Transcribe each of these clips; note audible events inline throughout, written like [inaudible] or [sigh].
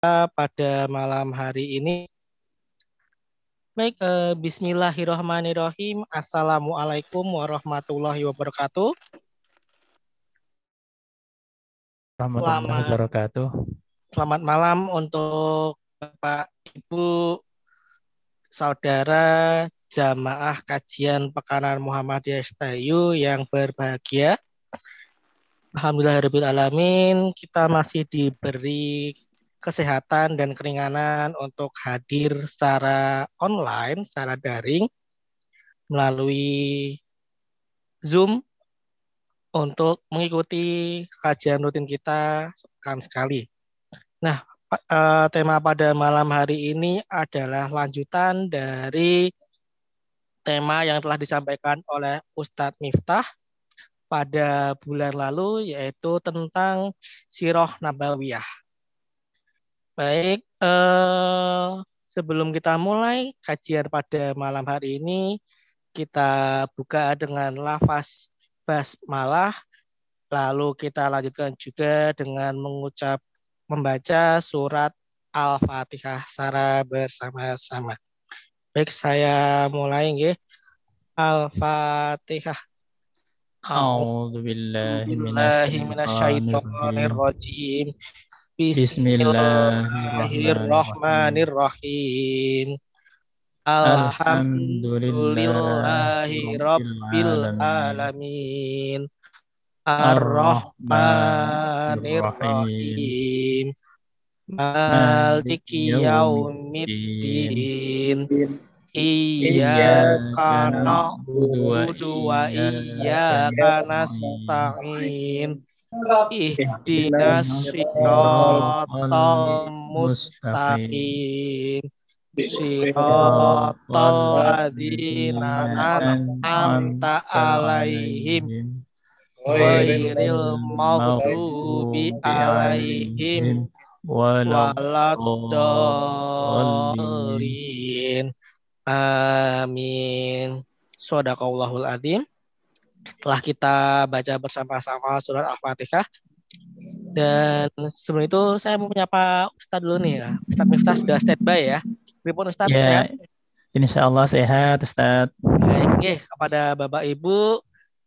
pada malam hari ini. Baik, eh, Bismillahirrahmanirrahim. Assalamualaikum warahmatullahi wabarakatuh. Warahmatullahi wabarakatuh. Selamat malam untuk Bapak, Ibu, Saudara, jamaah kajian Pekanan Muhammadiyah STU yang berbahagia. Alhamdulillahirrahmanirrahim, kita masih diberi kesehatan dan keringanan untuk hadir secara online, secara daring melalui Zoom untuk mengikuti kajian rutin kita sepekan sekali. Nah, eh, tema pada malam hari ini adalah lanjutan dari tema yang telah disampaikan oleh Ustadz Miftah pada bulan lalu yaitu tentang Siroh Nabawiyah. Baik, eh, sebelum kita mulai kajian pada malam hari ini, kita buka dengan lafaz basmalah, lalu kita lanjutkan juga dengan mengucap membaca surat Al-Fatihah secara bersama-sama. Baik, saya mulai nggih. Al-Fatihah. A'udzu billahi rajim. Bismillahirrahmanirrahim. Alhamdulillahi rabbil alamin. Ar-Rahmanir Rahim. Maliki yaumiddin. Iyyaka na'budu wa iyyaka nasta'in. Ihdinas siratal mustaqim. Siratal ladzina an'amta alaihim ghairil maghdubi alaihim waladdallin. Amin. Sadaqallahul adzim. Setelah kita baca bersama-sama surat Al-Fatihah. Dan sebelum itu saya mau menyapa Ustadz dulu nih ya. Ustadz Miftah sudah standby ya. Pripun Ustadz Ya, insya Allah sehat Ustadz. Baik, oke. kepada Bapak Ibu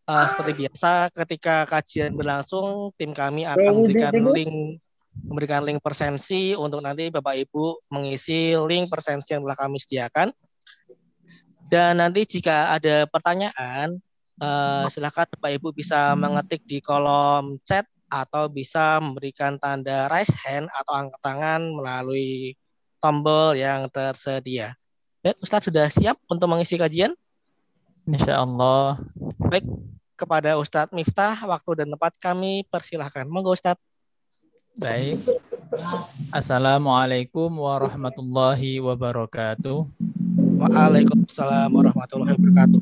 uh, seperti biasa ketika kajian berlangsung tim kami akan memberikan link memberikan link persensi untuk nanti Bapak Ibu mengisi link persensi yang telah kami sediakan. Dan nanti jika ada pertanyaan Uh, silakan Bapak Ibu bisa mengetik di kolom chat atau bisa memberikan tanda raise hand atau angkat tangan melalui tombol yang tersedia. Baik, Ustadz sudah siap untuk mengisi kajian? Insya Allah. Baik, kepada Ustadz Miftah, waktu dan tempat kami persilahkan. Monggo Ustadz. Baik. Assalamualaikum warahmatullahi wabarakatuh. Waalaikumsalam warahmatullahi wabarakatuh.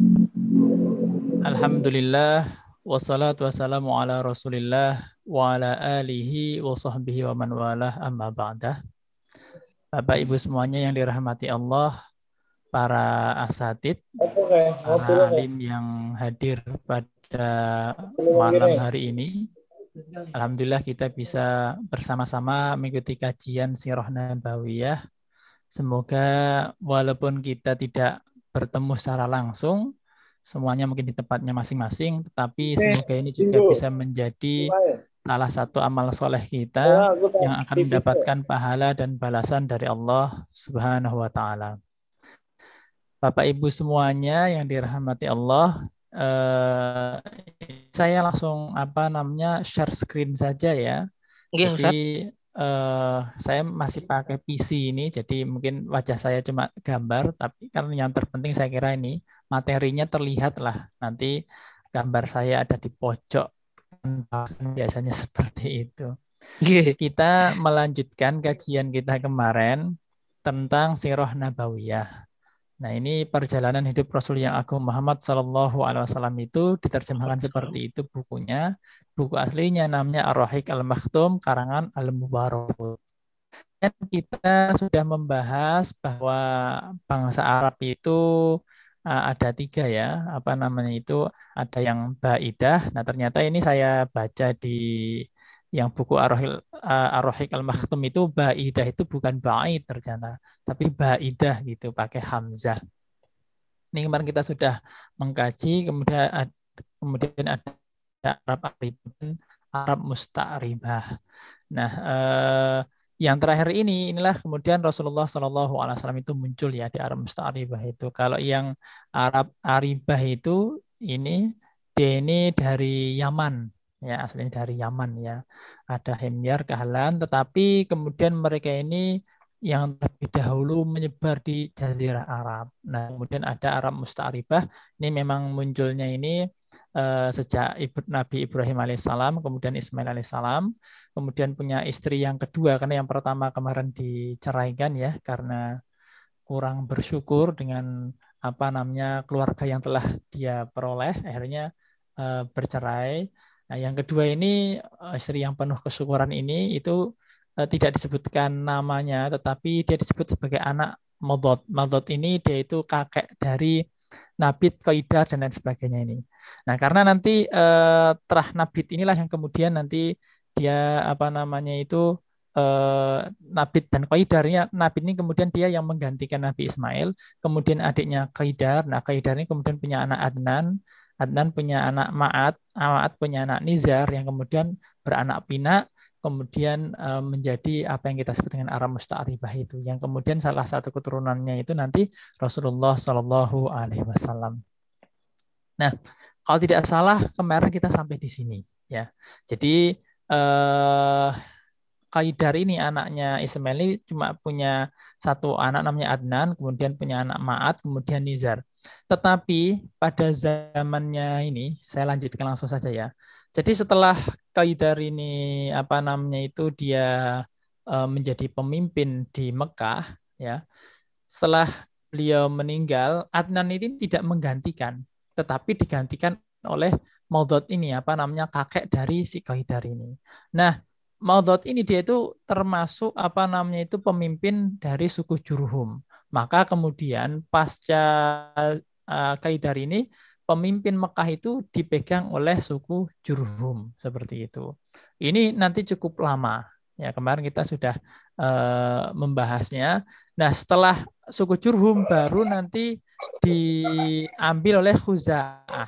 Alhamdulillah wassalatu wassalamu ala Rasulillah wa ala alihi wa sahbihi wa man walah amma ba'dah. Bapak Ibu semuanya yang dirahmati Allah, para asatid, para alim yang hadir pada malam hari ini. Alhamdulillah kita bisa bersama-sama mengikuti kajian Sirah Nabawiyah. Semoga walaupun kita tidak bertemu secara langsung, semuanya mungkin di tempatnya masing-masing, tetapi semoga ini juga bisa menjadi salah satu amal soleh kita yang akan mendapatkan pahala dan balasan dari Allah Subhanahu wa Ta'ala. Bapak Ibu semuanya yang dirahmati Allah, eh, saya langsung apa namanya share screen saja ya. Nggih, Jadi eh, saya masih pakai PC ini, jadi mungkin wajah saya cuma gambar, tapi kan yang terpenting saya kira ini materinya terlihat lah. Nanti gambar saya ada di pojok biasanya seperti itu. Kita melanjutkan kajian kita kemarin tentang Sirah Nabawiyah. Nah ini perjalanan hidup Rasul yang Agung Muhammad Sallallahu Alaihi Wasallam itu diterjemahkan seperti itu bukunya. Buku aslinya namanya Ar-Rahiq Al-Maktum karangan Al-Mubarak. Dan kita sudah membahas bahwa bangsa Arab itu ada tiga ya, apa namanya itu ada yang baidah. Nah ternyata ini saya baca di yang buku Arohil uh, Arohik al Makhtum itu baidah itu bukan baid ternyata, tapi baidah gitu pakai hamzah. Ini kemarin kita sudah mengkaji, kemudian kemudian ada Arab Aribah, Arab Musta'ribah. Nah, eh, yang terakhir ini inilah kemudian Rasulullah Shallallahu Alaihi Wasallam itu muncul ya di Arab Musta'ribah itu. Kalau yang Arab Aribah itu ini dia ini dari Yaman ya aslinya dari Yaman ya ada Himyar Kahlan tetapi kemudian mereka ini yang terlebih dahulu menyebar di Jazirah Arab. Nah, kemudian ada Arab Musta'ribah. Ini memang munculnya ini uh, sejak Ibu, Nabi Ibrahim alaihissalam, kemudian Ismail alaihissalam, kemudian punya istri yang kedua karena yang pertama kemarin diceraikan ya karena kurang bersyukur dengan apa namanya keluarga yang telah dia peroleh, akhirnya uh, bercerai. Nah, yang kedua ini eh, istri yang penuh kesyukuran ini itu tidak disebutkan namanya, tetapi dia disebut sebagai anak Modot. Modot ini dia itu kakek dari Nabit, Koidar, dan lain sebagainya ini. Nah, karena nanti uh, terah Nabit inilah yang kemudian nanti dia apa namanya itu uh, Nabit dan Koidarnya Nabit ini kemudian dia yang menggantikan Nabi Ismail, kemudian adiknya Koidar. Nah, Koidar ini kemudian punya anak Adnan, Adnan punya anak Ma'at, Ma'at punya anak Nizar yang kemudian beranak pinak, kemudian uh, menjadi apa yang kita sebut dengan Aram Musta'ribah itu. Yang kemudian salah satu keturunannya itu nanti Rasulullah Shallallahu Alaihi Wasallam. Nah, kalau tidak salah kemarin kita sampai di sini ya. Jadi uh, Kaidar ini anaknya Ismail ini cuma punya satu anak namanya Adnan, kemudian punya anak Ma'at, kemudian Nizar. Tetapi pada zamannya ini, saya lanjutkan langsung saja ya. Jadi setelah Kaidar ini apa namanya itu dia uh, menjadi pemimpin di Mekah ya. Setelah beliau meninggal, Adnan ini tidak menggantikan, tetapi digantikan oleh Maudot ini apa namanya kakek dari si Kaidar ini. Nah, Maudot ini dia itu termasuk apa namanya itu pemimpin dari suku Jurhum. Maka kemudian pasca uh, Kaidar ini pemimpin Mekah itu dipegang oleh suku Jurhum seperti itu. Ini nanti cukup lama. Ya, kemarin kita sudah uh, membahasnya. Nah, setelah suku Jurhum baru nanti diambil oleh Khuza'ah.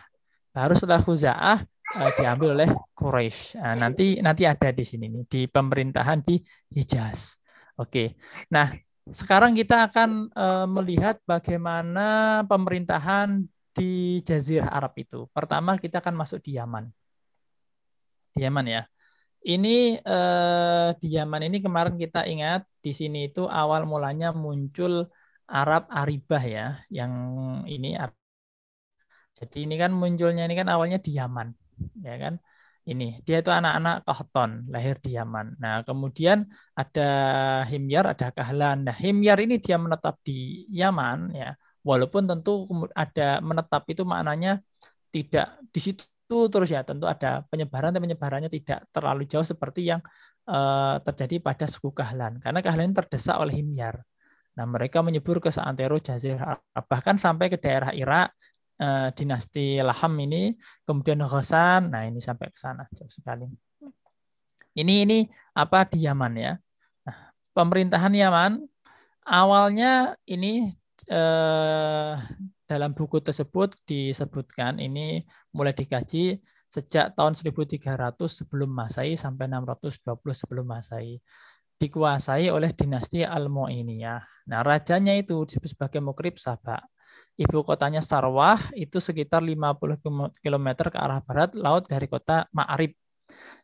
Baru setelah Khuza'ah uh, diambil oleh Quraisy. Nah, nanti nanti ada di sini nih di pemerintahan di Hijaz. Oke. Nah, sekarang kita akan uh, melihat bagaimana pemerintahan di Jazirah Arab itu. Pertama kita akan masuk di Yaman. Di Yaman ya. Ini eh, di Yaman ini kemarin kita ingat di sini itu awal mulanya muncul Arab Aribah ya, yang ini jadi ini kan munculnya ini kan awalnya di Yaman ya kan ini dia itu anak-anak Kahton lahir di Yaman. Nah kemudian ada Himyar, ada Kahlan. Nah Himyar ini dia menetap di Yaman ya, walaupun tentu ada menetap itu maknanya tidak di situ terus ya tentu ada penyebaran tapi penyebarannya tidak terlalu jauh seperti yang uh, terjadi pada suku Kahlan karena Kahlan ini terdesak oleh Himyar. Nah mereka menyebur ke seantero Jazirah bahkan sampai ke daerah Irak uh, dinasti Laham ini, kemudian Ghasan, nah ini sampai ke sana jauh sekali. Ini ini apa di Yaman ya. Nah, pemerintahan Yaman awalnya ini eh, dalam buku tersebut disebutkan ini mulai dikaji sejak tahun 1300 sebelum Masehi sampai 620 sebelum Masehi dikuasai oleh dinasti Al-Mu'iniyah. Nah, rajanya itu disebut sebagai Mukrib Sabah ibu kotanya Sarwah itu sekitar 50 km ke arah barat laut dari kota Ma'rib.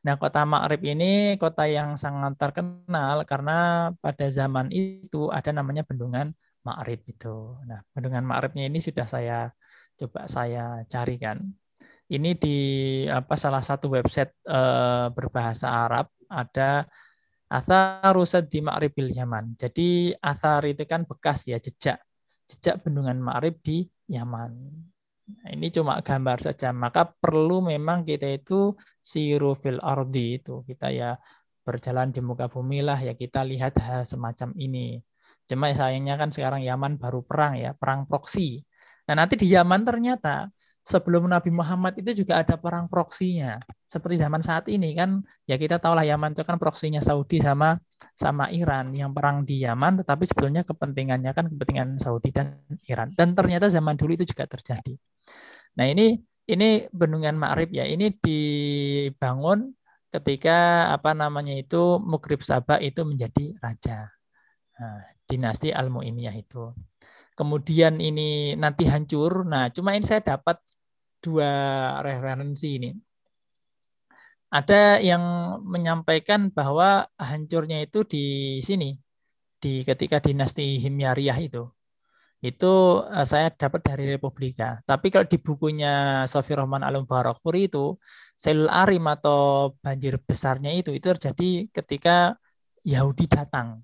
Nah, kota Ma'rib ini kota yang sangat terkenal karena pada zaman itu ada namanya bendungan Ma'rib itu. Nah, bendungan Ma'ribnya ini sudah saya coba saya carikan. Ini di apa salah satu website eh, berbahasa Arab ada Athar di Ma'ribil Yaman. Jadi athar itu kan bekas ya jejak jejak bendungan Ma'rib di Yaman. Nah, ini cuma gambar saja. Maka perlu memang kita itu siru fil ardi itu. Kita ya berjalan di muka bumi lah ya kita lihat hal semacam ini. Cuma sayangnya kan sekarang Yaman baru perang ya, perang proksi. Nah nanti di Yaman ternyata sebelum Nabi Muhammad itu juga ada perang proksinya. seperti zaman saat ini kan ya kita tahu lah Yaman itu kan proksinya Saudi sama sama Iran yang perang di Yaman tetapi sebetulnya kepentingannya kan kepentingan Saudi dan Iran dan ternyata zaman dulu itu juga terjadi. Nah ini ini bendungan Ma'rib ya ini dibangun ketika apa namanya itu Mukrib Sabah itu menjadi raja. Nah, dinasti Al-Mu'iniyah itu. Kemudian ini nanti hancur. Nah, cuma ini saya dapat dua referensi ini ada yang menyampaikan bahwa hancurnya itu di sini di ketika dinasti Himyariyah itu itu eh, saya dapat dari Republika. Tapi kalau di bukunya Sofi Rahman Al Barakuri itu Selul Arim atau banjir besarnya itu itu terjadi ketika Yahudi datang.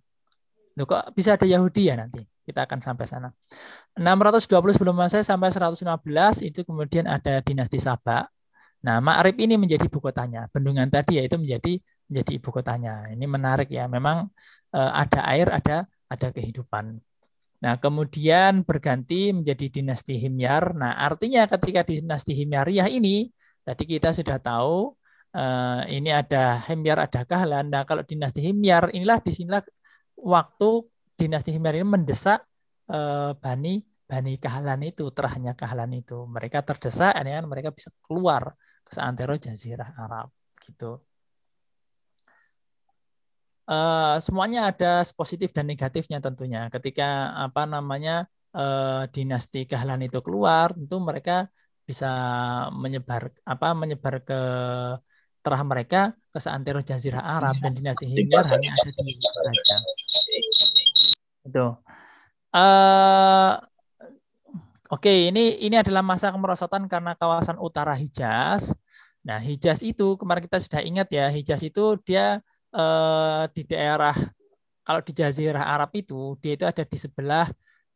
Loh, kok bisa ada Yahudi ya nanti? Kita akan sampai sana. 620 sebelum Masehi sampai 115 itu kemudian ada dinasti Sabak Nah, Ma'rib ini menjadi ibu kotanya. Bendungan tadi yaitu menjadi menjadi ibu kotanya. Ini menarik ya. Memang eh, ada air, ada ada kehidupan. Nah, kemudian berganti menjadi dinasti Himyar. Nah, artinya ketika dinasti Himyariyah ini tadi kita sudah tahu eh, ini ada Himyar, ada Kahlan. Nah, kalau dinasti Himyar inilah di sinilah waktu dinasti Himyar ini mendesak eh, Bani Bani Kahlan itu, terahnya Kahlan itu. Mereka terdesak, kan mereka bisa keluar seantero jazirah Arab gitu. Uh, semuanya ada positif dan negatifnya tentunya. Ketika apa namanya uh, dinasti Kahlan itu keluar, tentu mereka bisa menyebar apa menyebar ke terah mereka ke seantero jazirah Arab dan dinasti Himyar hanya ada di saja. Itu. Uh, Oke, ini ini adalah masa kemerosotan karena kawasan utara Hijaz Nah, Hijaz itu kemarin kita sudah ingat ya, Hijaz itu dia eh, di daerah kalau di Jazirah Arab itu dia itu ada di sebelah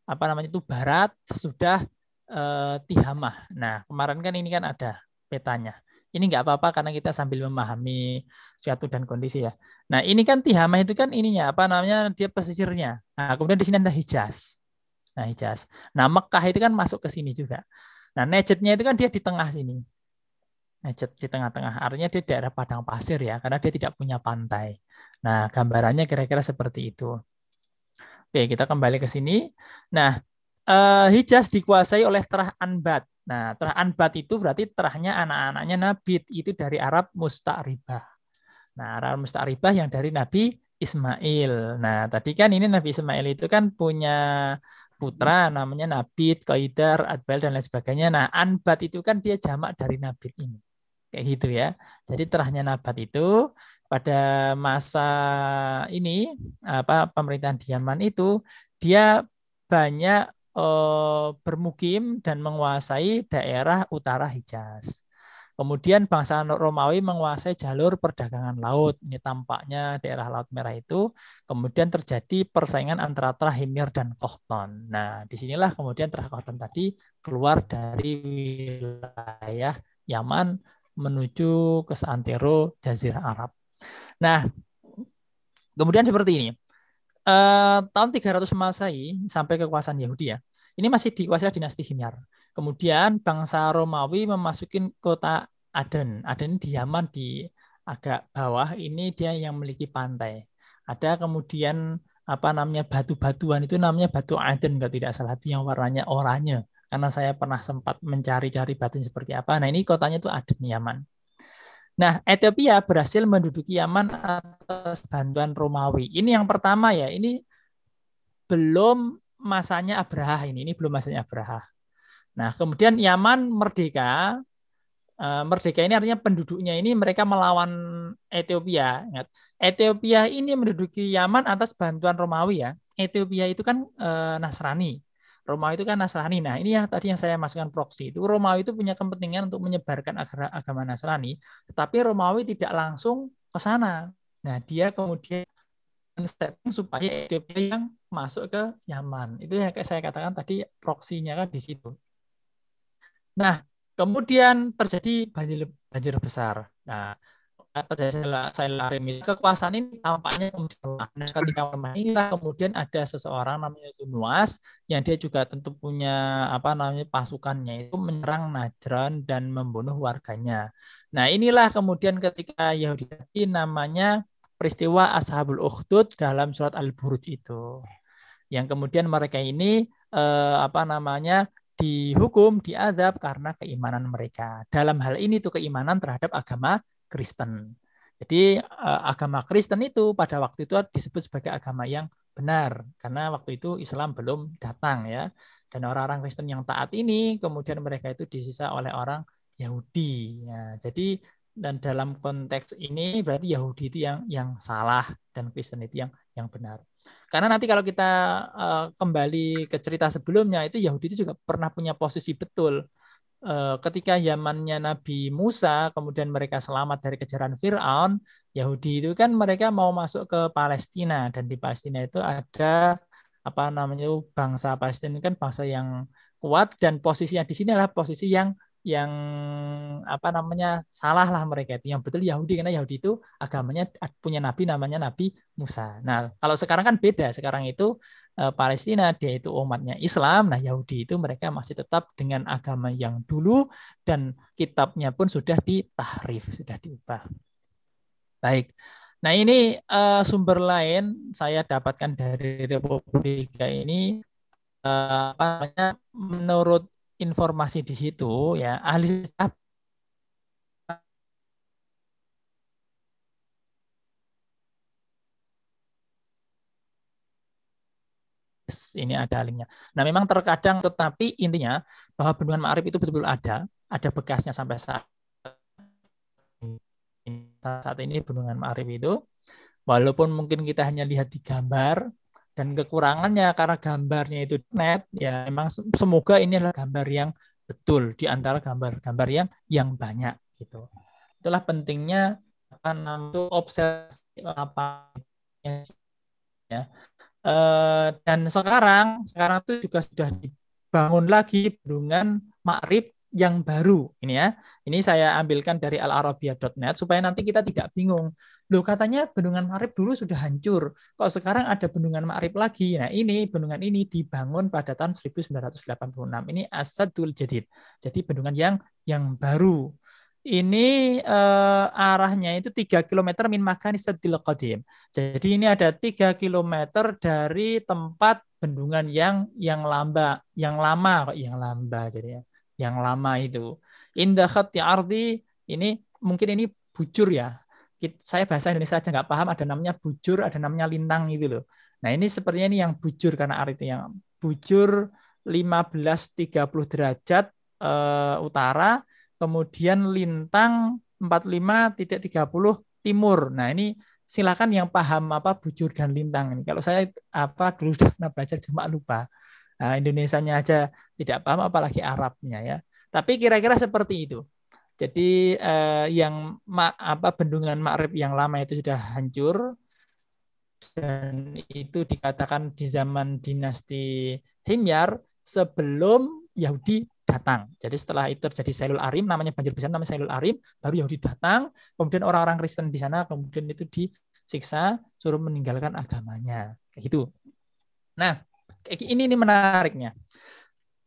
apa namanya itu barat sesudah eh, Tihamah. Nah, kemarin kan ini kan ada petanya. Ini nggak apa-apa karena kita sambil memahami suatu dan kondisi ya. Nah, ini kan Tihamah itu kan ininya apa namanya dia pesisirnya. Nah, kemudian di sini ada Hijaz. Nah, Hijaz. Nah, Mekah itu kan masuk ke sini juga. Nah, Najdnya itu kan dia di tengah sini. Najd di tengah-tengah. Artinya dia daerah padang pasir ya, karena dia tidak punya pantai. Nah, gambarannya kira-kira seperti itu. Oke, kita kembali ke sini. Nah, eh, Hijaz dikuasai oleh terah Anbat. Nah, terah Anbat itu berarti terahnya anak-anaknya Nabit. Itu dari Arab Musta'ribah. Nah, Arab Musta'ribah yang dari Nabi Ismail. Nah, tadi kan ini Nabi Ismail itu kan punya putra namanya Nabit, Qaidar, Adbal dan lain sebagainya. Nah, Anbat itu kan dia jamak dari Nabit ini kayak gitu ya. Jadi terahnya Nabat itu pada masa ini apa pemerintahan Yaman itu dia banyak eh, bermukim dan menguasai daerah utara Hijaz. Kemudian bangsa Romawi menguasai jalur perdagangan laut. Ini tampaknya daerah Laut Merah itu. Kemudian terjadi persaingan antara Trahimir dan Kohton. Nah, di sinilah kemudian Trah Kohton tadi keluar dari wilayah Yaman menuju ke seantero Jazirah Arab. Nah, kemudian seperti ini. Eh, tahun 300 Masehi sampai kekuasaan Yahudi ya. Ini masih dikuasai dinasti Himyar. Kemudian bangsa Romawi memasuki kota Aden. Aden di Yaman di agak bawah. Ini dia yang memiliki pantai. Ada kemudian apa namanya batu-batuan itu namanya batu Aden kalau tidak salah itu yang warnanya oranye karena saya pernah sempat mencari-cari batu seperti apa. Nah, ini kotanya itu Aden, Yaman. Nah, Ethiopia berhasil menduduki Yaman atas bantuan Romawi. Ini yang pertama ya, ini belum masanya Abraha ini, ini belum masanya Abraha. Nah, kemudian Yaman merdeka. Eh, merdeka ini artinya penduduknya ini mereka melawan Ethiopia. Ingat, Ethiopia ini menduduki Yaman atas bantuan Romawi ya. Ethiopia itu kan eh, Nasrani. Romawi itu kan Nasrani. Nah, ini yang tadi yang saya masukkan proksi itu Romawi itu punya kepentingan untuk menyebarkan agama Nasrani, tetapi Romawi tidak langsung ke sana. Nah, dia kemudian setting supaya Ethiopia yang masuk ke Yaman. Itu yang kayak saya katakan tadi proksinya kan di situ. Nah, kemudian terjadi banjir banjir besar. Nah, saya Arim itu kekuasaan ini tampaknya nah, ketika lemah kemudian ada seseorang namanya itu Nuas yang dia juga tentu punya apa namanya pasukannya itu menyerang Najran dan membunuh warganya. Nah inilah kemudian ketika Yahudi namanya peristiwa Ashabul Ukhdud dalam surat Al-Buruj itu. Yang kemudian mereka ini eh, apa namanya dihukum, diadab karena keimanan mereka. Dalam hal ini tuh keimanan terhadap agama Kristen. Jadi eh, agama Kristen itu pada waktu itu disebut sebagai agama yang benar karena waktu itu Islam belum datang ya. Dan orang-orang Kristen yang taat ini kemudian mereka itu disisa oleh orang Yahudi. Ya, jadi dan dalam konteks ini berarti Yahudi itu yang yang salah dan Kristen itu yang yang benar. Karena nanti kalau kita uh, kembali ke cerita sebelumnya itu Yahudi itu juga pernah punya posisi betul. Eh, ketika zamannya Nabi Musa, kemudian mereka selamat dari kejaran Fir'aun, Yahudi itu kan mereka mau masuk ke Palestina. Dan di Palestina itu ada apa namanya bangsa Palestina kan bangsa yang kuat. Dan posisinya di sini adalah posisi yang yang apa namanya salah lah mereka itu yang betul Yahudi karena Yahudi itu agamanya punya nabi namanya Nabi Musa. Nah kalau sekarang kan beda sekarang itu eh, Palestina dia itu umatnya Islam, nah Yahudi itu mereka masih tetap dengan agama yang dulu dan kitabnya pun sudah ditahrif sudah diubah. Baik. Nah ini uh, sumber lain saya dapatkan dari Republika ini uh, apa namanya menurut informasi di situ ya ahli sejarah ini ada linknya. Nah, memang terkadang tetapi intinya bahwa bendungan Ma'rib itu betul-betul ada, ada bekasnya sampai saat saat ini bendungan Ma'rib itu walaupun mungkin kita hanya lihat di gambar dan kekurangannya karena gambarnya itu net ya memang semoga ini adalah gambar yang betul di antara gambar-gambar yang yang banyak gitu. Itulah pentingnya apa namanya obsesi apa ya. E, dan sekarang sekarang itu juga sudah dibangun lagi bendungan Makrib yang baru ini ya. Ini saya ambilkan dari alarabia.net supaya nanti kita tidak bingung. Loh katanya bendungan Marib dulu sudah hancur. Kok sekarang ada bendungan Marib lagi? Nah, ini bendungan ini dibangun pada tahun 1986. Ini Asadul Jadid. Jadi bendungan yang yang baru. Ini eh, arahnya itu 3 km min makan Sadil Qadim. Jadi ini ada 3 km dari tempat bendungan yang yang lamba, yang lama kok yang lamba jadi ya yang lama itu. Indah khati ardi ini mungkin ini bujur ya. Saya bahasa Indonesia aja nggak paham ada namanya bujur, ada namanya lintang itu loh. Nah ini sepertinya ini yang bujur karena arti yang bujur 1530 derajat uh, utara, kemudian lintang 45.30 timur. Nah ini silakan yang paham apa bujur dan lintang ini. Kalau saya apa dulu [laughs] sudah baca cuma lupa. Nah, Indonesianya aja tidak paham apalagi Arabnya ya. Tapi kira-kira seperti itu. Jadi eh, yang ma, apa bendungan Makrib yang lama itu sudah hancur dan itu dikatakan di zaman dinasti Himyar sebelum Yahudi datang. Jadi setelah itu terjadi Sailul Arim, namanya banjir besar namanya Sailul Arim, baru Yahudi datang, kemudian orang-orang Kristen di sana kemudian itu disiksa, suruh meninggalkan agamanya. Kayak gitu. Nah, ini ini menariknya.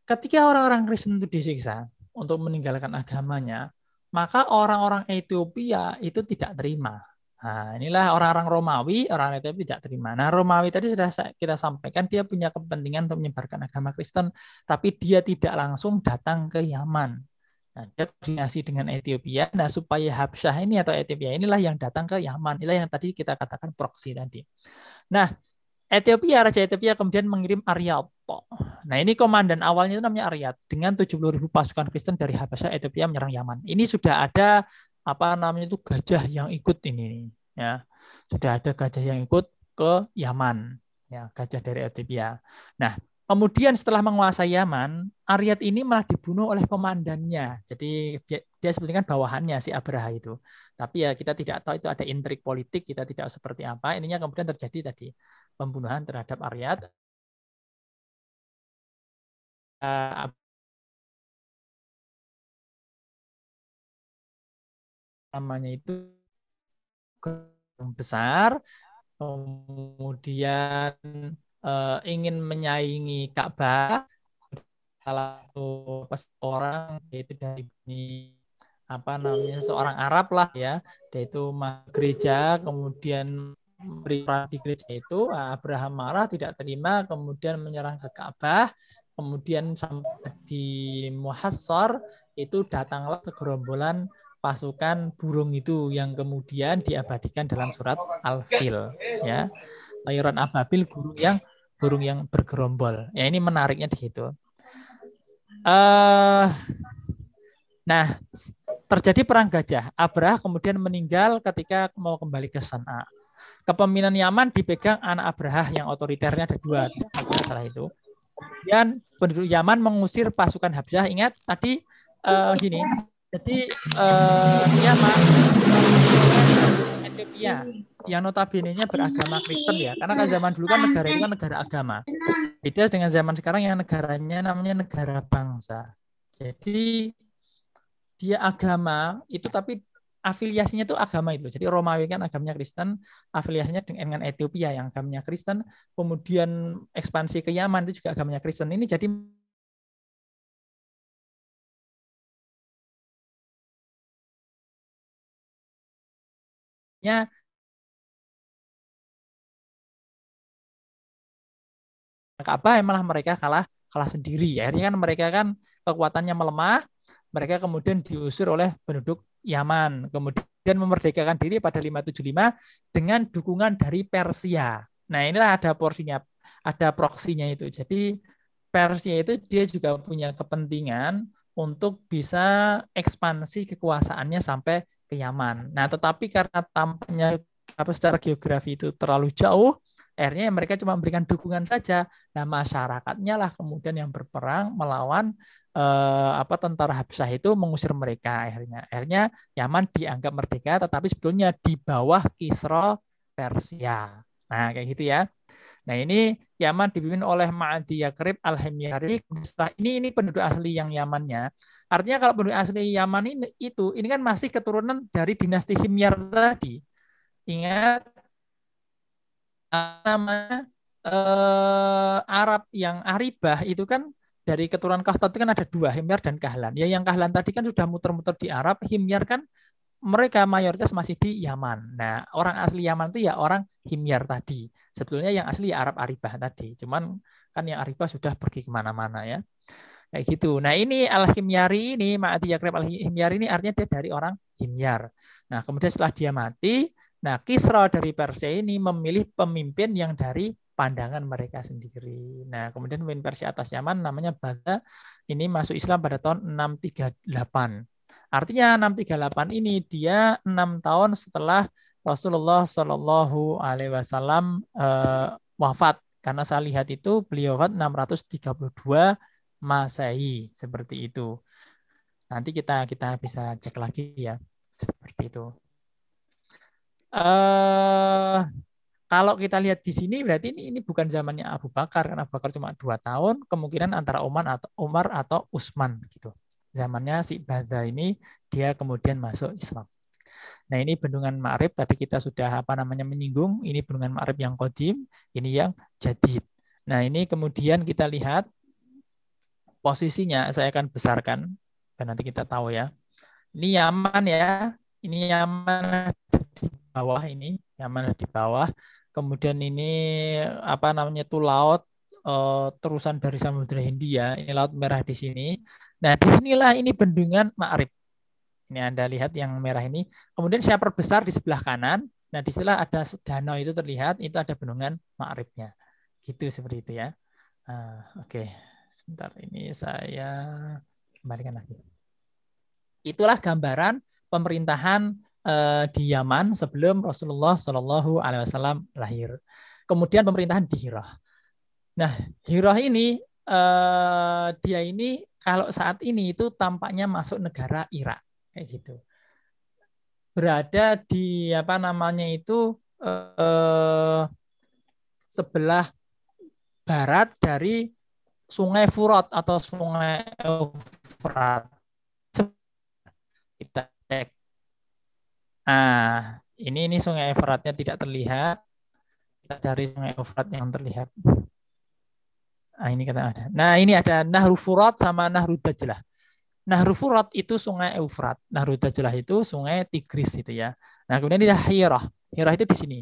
Ketika orang-orang Kristen itu disiksa untuk meninggalkan agamanya, maka orang-orang Ethiopia itu tidak terima. Nah, inilah orang-orang Romawi, orang Ethiopia tidak terima. Nah, Romawi tadi sudah kita sampaikan dia punya kepentingan untuk menyebarkan agama Kristen, tapi dia tidak langsung datang ke Yaman. Nah, dia koordinasi dengan Ethiopia. Nah, supaya Habsyah ini atau Ethiopia inilah yang datang ke Yaman. Inilah yang tadi kita katakan proksi tadi. Nah, Ethiopia, Raja Ethiopia kemudian mengirim Ariato. Nah ini komandan awalnya itu namanya Ariat dengan 70 ribu pasukan Kristen dari Habasha Ethiopia menyerang Yaman. Ini sudah ada apa namanya itu gajah yang ikut ini ya sudah ada gajah yang ikut ke Yaman ya gajah dari Ethiopia. Nah Kemudian setelah menguasai Yaman, Aryat ini malah dibunuh oleh komandannya. Jadi dia seperti kan bawahannya si Abraha itu. Tapi ya kita tidak tahu itu ada intrik politik, kita tidak seperti apa. Ininya kemudian terjadi tadi pembunuhan terhadap Aryat. Uh, namanya itu besar, kemudian uh, ingin menyaingi Ka'bah, salah satu orang yaitu dari apa namanya seorang Arab lah ya, yaitu gereja, kemudian beri gereja itu Abraham marah tidak terima, kemudian menyerang ke Ka'bah, kemudian sampai di Muhassar itu datanglah segerombolan pasukan burung itu yang kemudian diabadikan dalam surat Al-Fil ya. Layuran ababil burung yang burung yang bergerombol. Ya ini menariknya di situ. Uh, nah, terjadi perang gajah. Abrah kemudian meninggal ketika mau kembali ke San'a. Kepemimpinan Yaman dipegang anak Abraha yang otoriternya ada dua, salah itu. Kemudian penduduk Yaman mengusir pasukan Habsyah. Ingat tadi uh, gini, jadi uh, Yaman Ethiopia yang notabene-nya beragama Kristen ya. Karena kan zaman dulu kan negara itu kan negara agama. Beda dengan zaman sekarang yang negaranya namanya negara bangsa. Jadi dia agama itu tapi afiliasinya itu agama itu. Jadi Romawi kan agamanya Kristen, afiliasinya dengan Ethiopia yang agamanya Kristen, kemudian ekspansi ke Yaman itu juga agamanya Kristen. Ini jadi nya Ka'bah malah mereka kalah kalah sendiri. Akhirnya kan mereka kan kekuatannya melemah, mereka kemudian diusir oleh penduduk Yaman, kemudian memerdekakan diri pada 575 dengan dukungan dari Persia. Nah, inilah ada porsinya, ada proksinya itu. Jadi Persia itu dia juga punya kepentingan untuk bisa ekspansi kekuasaannya sampai ke Yaman. Nah, tetapi karena tampaknya apa secara geografi itu terlalu jauh, akhirnya mereka cuma memberikan dukungan saja. Nah, masyarakatnya lah kemudian yang berperang melawan eh, apa tentara Habsah itu mengusir mereka akhirnya. Akhirnya Yaman dianggap merdeka tetapi sebetulnya di bawah Kisra Persia. Nah, kayak gitu ya. Nah, ini Yaman dipimpin oleh Ma'adi Yakrib Al-Himyari. Setelah ini ini penduduk asli yang Yamannya. Artinya kalau penduduk asli Yaman ini itu ini kan masih keturunan dari dinasti Himyar tadi. Ingat nama eh, Arab yang Aribah itu kan dari keturunan Kahtat itu kan ada dua, Himyar dan Kahlan. Ya yang Kahlan tadi kan sudah muter-muter di Arab, Himyar kan mereka mayoritas masih di Yaman. Nah, orang asli Yaman itu ya orang Himyar tadi. Sebetulnya yang asli ya Arab Aribah tadi. Cuman kan yang Aribah sudah pergi ke mana-mana ya. Kayak gitu. Nah ini Al-Himyari ini, Ma'ati Yakrib Al-Himyari ini artinya dia dari orang Himyar. Nah kemudian setelah dia mati, nah Kisra dari Persia ini memilih pemimpin yang dari pandangan mereka sendiri. Nah, kemudian pemimpin Persia atas Yaman namanya Bada ini masuk Islam pada tahun 638. Artinya 638 ini dia enam tahun setelah Rasulullah Shallallahu Alaihi Wasallam uh, wafat. Karena saya lihat itu beliau wafat 632 Masehi seperti itu. Nanti kita kita bisa cek lagi ya seperti itu. Uh, kalau kita lihat di sini berarti ini ini bukan zamannya Abu Bakar karena Abu Bakar cuma dua tahun, kemungkinan antara Umar atau Umar atau Utsman gitu. Zamannya si Bada ini dia kemudian masuk Islam. Nah ini bendungan Ma'rib tadi kita sudah apa namanya menyinggung. Ini bendungan Ma'rib yang kodim, ini yang jadid. Nah ini kemudian kita lihat posisinya saya akan besarkan dan nanti kita tahu ya. Ini Yaman ya, ini Yaman di bawah ini, Yaman di bawah kemudian ini apa namanya itu laut uh, terusan dari Samudra Hindia, ini laut merah di sini. Nah, di sinilah ini bendungan Ma'rib. Ini Anda lihat yang merah ini. Kemudian saya perbesar di sebelah kanan. Nah, di sinilah ada danau itu terlihat, itu ada bendungan Ma'ribnya. Gitu seperti itu ya. Uh, Oke, okay. sebentar ini saya kembalikan lagi. Itulah gambaran pemerintahan uh, di Yaman sebelum Rasulullah Shallallahu Alaihi Wasallam lahir. Kemudian pemerintahan di Hirah. Nah, Hirah ini uh, dia ini kalau saat ini itu tampaknya masuk negara Irak kayak gitu. Berada di apa namanya itu uh, sebelah barat dari Sungai Furat atau Sungai Efrat. Kita cek Nah, Ini ini sungai Efratnya tidak terlihat. Kita cari sungai Efrat yang terlihat. Nah, ini kata ada. Nah, ini ada Nahru Furat sama Nahru Dajlah. Nahru Furat itu sungai Eufrat. Nahru Dajlah itu sungai Tigris itu ya. Nah, kemudian ini Hirah. Hirah itu di sini.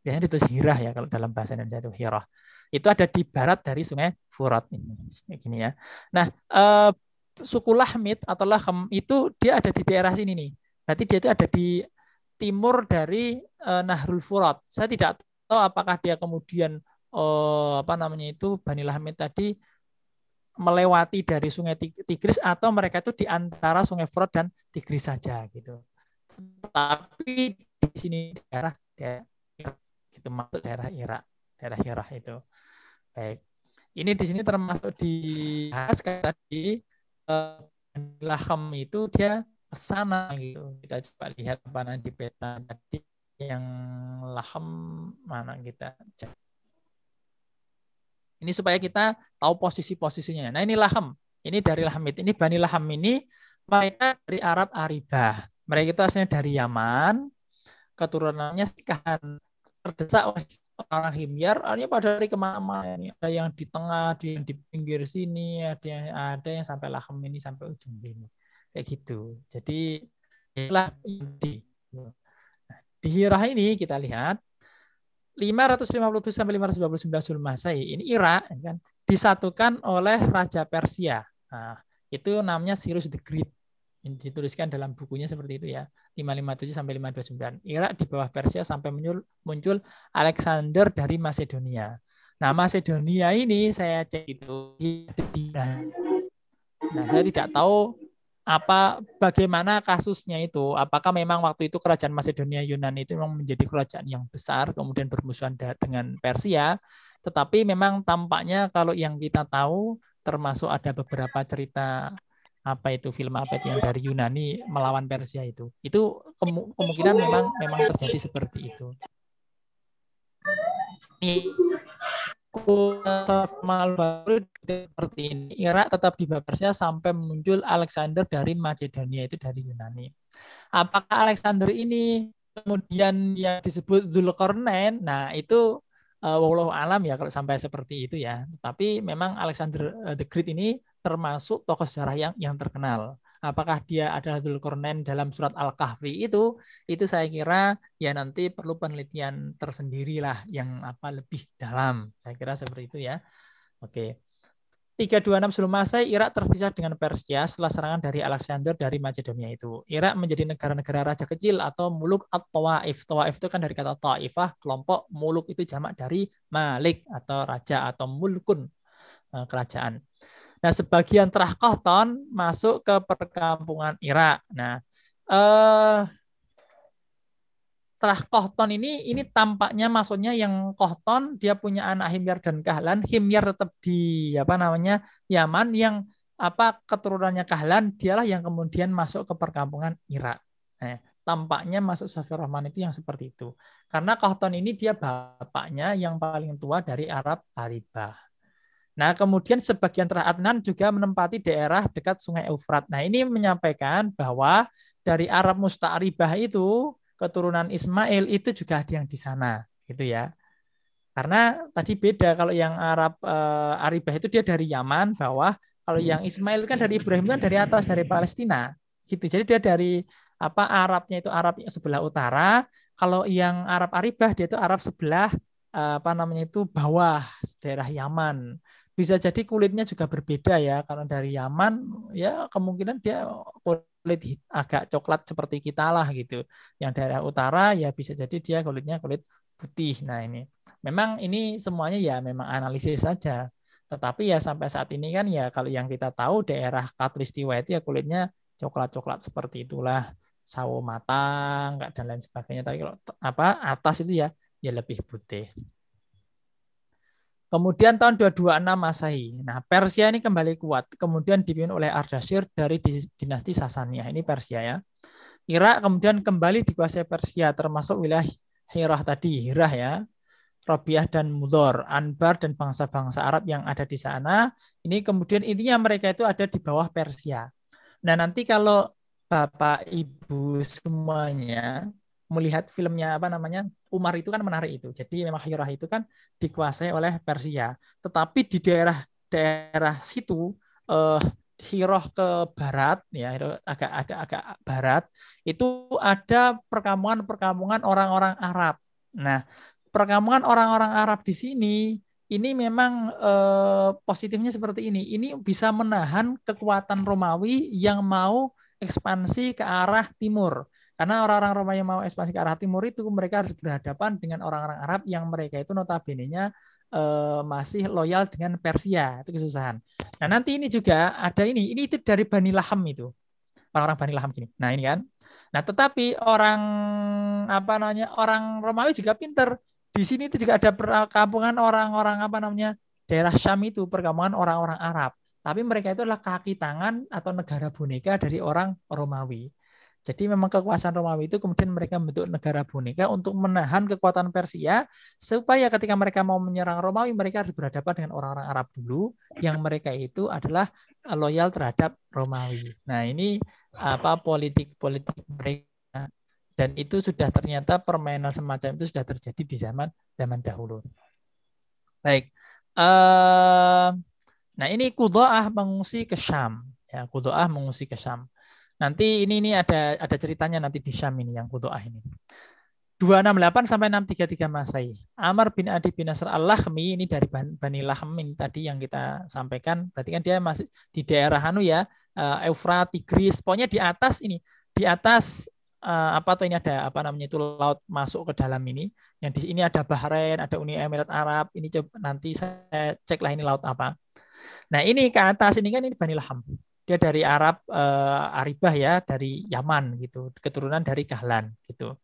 Biasanya ditulis Hirah ya kalau dalam bahasa Indonesia itu Hirah. Itu ada di barat dari sungai Furat ini. Gini ya. Nah, eh, suku Lahmid atau Lahem itu dia ada di daerah sini nih. Berarti dia itu ada di timur dari uh, Nahrul Furat. Saya tidak tahu apakah dia kemudian uh, apa namanya itu Bani Lahmid tadi melewati dari Sungai Tigris atau mereka itu di antara Sungai Furat dan Tigris saja gitu. Tapi di sini daerah daerah gitu masuk daerah Irak, daerah Irak itu. Baik. Ini di sini termasuk di tadi uh, Lahem itu dia sana gitu. Kita coba lihat mana di peta tadi yang Lahem mana kita cek. Ini supaya kita tahu posisi-posisinya. Nah ini Lahem. Ini dari Lahamid. Ini Bani Lahem ini mereka dari Arab Aribah. Mereka itu asalnya dari Yaman. Keturunannya sikahan terdesak oleh orang Himyar, artinya pada dari ke mana ada yang di tengah, ada yang di pinggir sini, ada yang ada yang sampai lahem ini sampai ujung ini, kayak gitu. Jadi inilah di di Hirah ini kita lihat 557 sampai 529 sebelum Masehi ini Irak kan disatukan oleh Raja Persia. Nah, itu namanya Cyrus the Great dituliskan dalam bukunya seperti itu ya 557 sampai 529 Irak di bawah Persia sampai muncul muncul Alexander dari Macedonia nah Macedonia ini saya cek itu nah saya tidak tahu apa bagaimana kasusnya itu? Apakah memang waktu itu kerajaan Macedonia Yunani itu memang menjadi kerajaan yang besar kemudian bermusuhan dengan Persia? Tetapi memang tampaknya kalau yang kita tahu termasuk ada beberapa cerita apa itu film apa itu yang dari Yunani melawan Persia itu. Itu kemungkinan memang memang terjadi seperti itu. Ini seperti ini Irak tetap di Persia sampai muncul Alexander dari Macedonia itu dari Yunani apakah Alexander ini kemudian yang disebut Zulkarnain nah itu uh, wallahu alam ya kalau sampai seperti itu ya. Tapi memang Alexander uh, the Great ini termasuk tokoh sejarah yang yang terkenal. Apakah dia adalah Dzulkarnain dalam surat Al-Kahfi itu itu saya kira ya nanti perlu penelitian tersendiri lah yang apa lebih dalam. Saya kira seperti itu ya. Oke. 326 sebelum Masehi Irak terpisah dengan Persia setelah serangan dari Alexander dari Macedonia itu. Irak menjadi negara-negara raja kecil atau muluk at-tawaif. Tawaif itu kan dari kata taifah, kelompok muluk itu jamak dari malik atau raja atau mulkun eh, kerajaan. Nah, sebagian Terah masuk ke perkampungan Irak. Nah, eh setelah Kohton ini ini tampaknya maksudnya yang Kohton dia punya anak Himyar dan Kahlan. Himyar tetap di apa namanya Yaman. Yang apa keturunannya Kahlan dialah yang kemudian masuk ke perkampungan Irak. Nah, tampaknya masuk Safir Rahman itu yang seperti itu. Karena Kohton ini dia bapaknya yang paling tua dari Arab Aribah. Nah, kemudian sebagian Terah Adnan juga menempati daerah dekat Sungai Eufrat. Nah, ini menyampaikan bahwa dari Arab Musta'ribah itu keturunan Ismail itu juga ada yang di sana gitu ya. Karena tadi beda kalau yang Arab uh, Aribah itu dia dari Yaman bawah. Kalau yang Ismail kan dari Ibrahim kan dari atas dari Palestina gitu. Jadi dia dari apa Arabnya itu Arab sebelah utara. Kalau yang Arab Aribah dia itu Arab sebelah uh, apa namanya itu bawah daerah Yaman. Bisa jadi kulitnya juga berbeda ya. Karena dari Yaman ya kemungkinan dia kulit agak coklat seperti kita lah gitu. Yang daerah utara ya bisa jadi dia kulitnya kulit putih. Nah ini. Memang ini semuanya ya memang analisis saja. Tetapi ya sampai saat ini kan ya kalau yang kita tahu daerah Katulistiwa itu ya kulitnya coklat-coklat seperti itulah. Sawo matang dan lain sebagainya. Tapi kalau apa atas itu ya ya lebih putih Kemudian tahun 226 Masehi. Nah, Persia ini kembali kuat. Kemudian dipimpin oleh Ardashir dari dinasti Sasaniyah. Ini Persia ya. Irak kemudian kembali dikuasai Persia termasuk wilayah Hirah tadi, Hirah ya. Robiah dan Mudor, Anbar dan bangsa-bangsa Arab yang ada di sana. Ini kemudian intinya mereka itu ada di bawah Persia. Nah, nanti kalau Bapak Ibu semuanya melihat filmnya apa namanya Umar itu kan menarik itu. Jadi memang Hirah itu kan dikuasai oleh Persia. Tetapi di daerah daerah situ eh, Hiroh ke barat ya agak agak agak barat itu ada perkampungan-perkampungan orang-orang Arab. Nah, perkampungan orang-orang Arab di sini ini memang eh, positifnya seperti ini. Ini bisa menahan kekuatan Romawi yang mau ekspansi ke arah timur. Karena orang-orang Romawi yang mau ekspansi ke arah timur itu mereka harus berhadapan dengan orang-orang Arab yang mereka itu notabene-nya eh, masih loyal dengan Persia. Itu kesusahan. Nah, nanti ini juga ada ini. Ini itu dari Bani Laham itu. Orang-orang Bani Laham gini. Nah, ini kan. Nah, tetapi orang apa namanya? Orang Romawi juga pinter. Di sini itu juga ada perkampungan orang-orang apa namanya? daerah Syam itu perkampungan orang-orang Arab. Tapi mereka itu adalah kaki tangan atau negara boneka dari orang Romawi. Jadi memang kekuasaan Romawi itu kemudian mereka membentuk negara boneka untuk menahan kekuatan Persia supaya ketika mereka mau menyerang Romawi mereka harus berhadapan dengan orang-orang Arab dulu yang mereka itu adalah loyal terhadap Romawi. Nah, ini apa politik-politik mereka dan itu sudah ternyata permainan semacam itu sudah terjadi di zaman zaman dahulu. Baik. Uh, Nah, ini Kudoah mengungsi ke Syam. Ya, Kudoah mengungsi ke Syam. Nanti ini ini ada ada ceritanya nanti di Syam ini yang Kudoah ini. 268 sampai 633 Masehi. Amr bin Adi bin Nasr al-Lahmi ini dari Bani Lahm ini tadi yang kita sampaikan. Berarti kan dia masih di daerah Hanu ya, uh, Eufrat, Tigris, pokoknya di atas ini, di atas uh, apa tuh ini ada apa namanya itu laut masuk ke dalam ini. Yang di sini ada Bahrain, ada Uni Emirat Arab. Ini coba nanti saya ceklah ini laut apa. Nah ini ke atas ini kan ini Bani Laham. Dia dari Arab uh, Aribah ya, dari Yaman gitu, keturunan dari Kahlan gitu.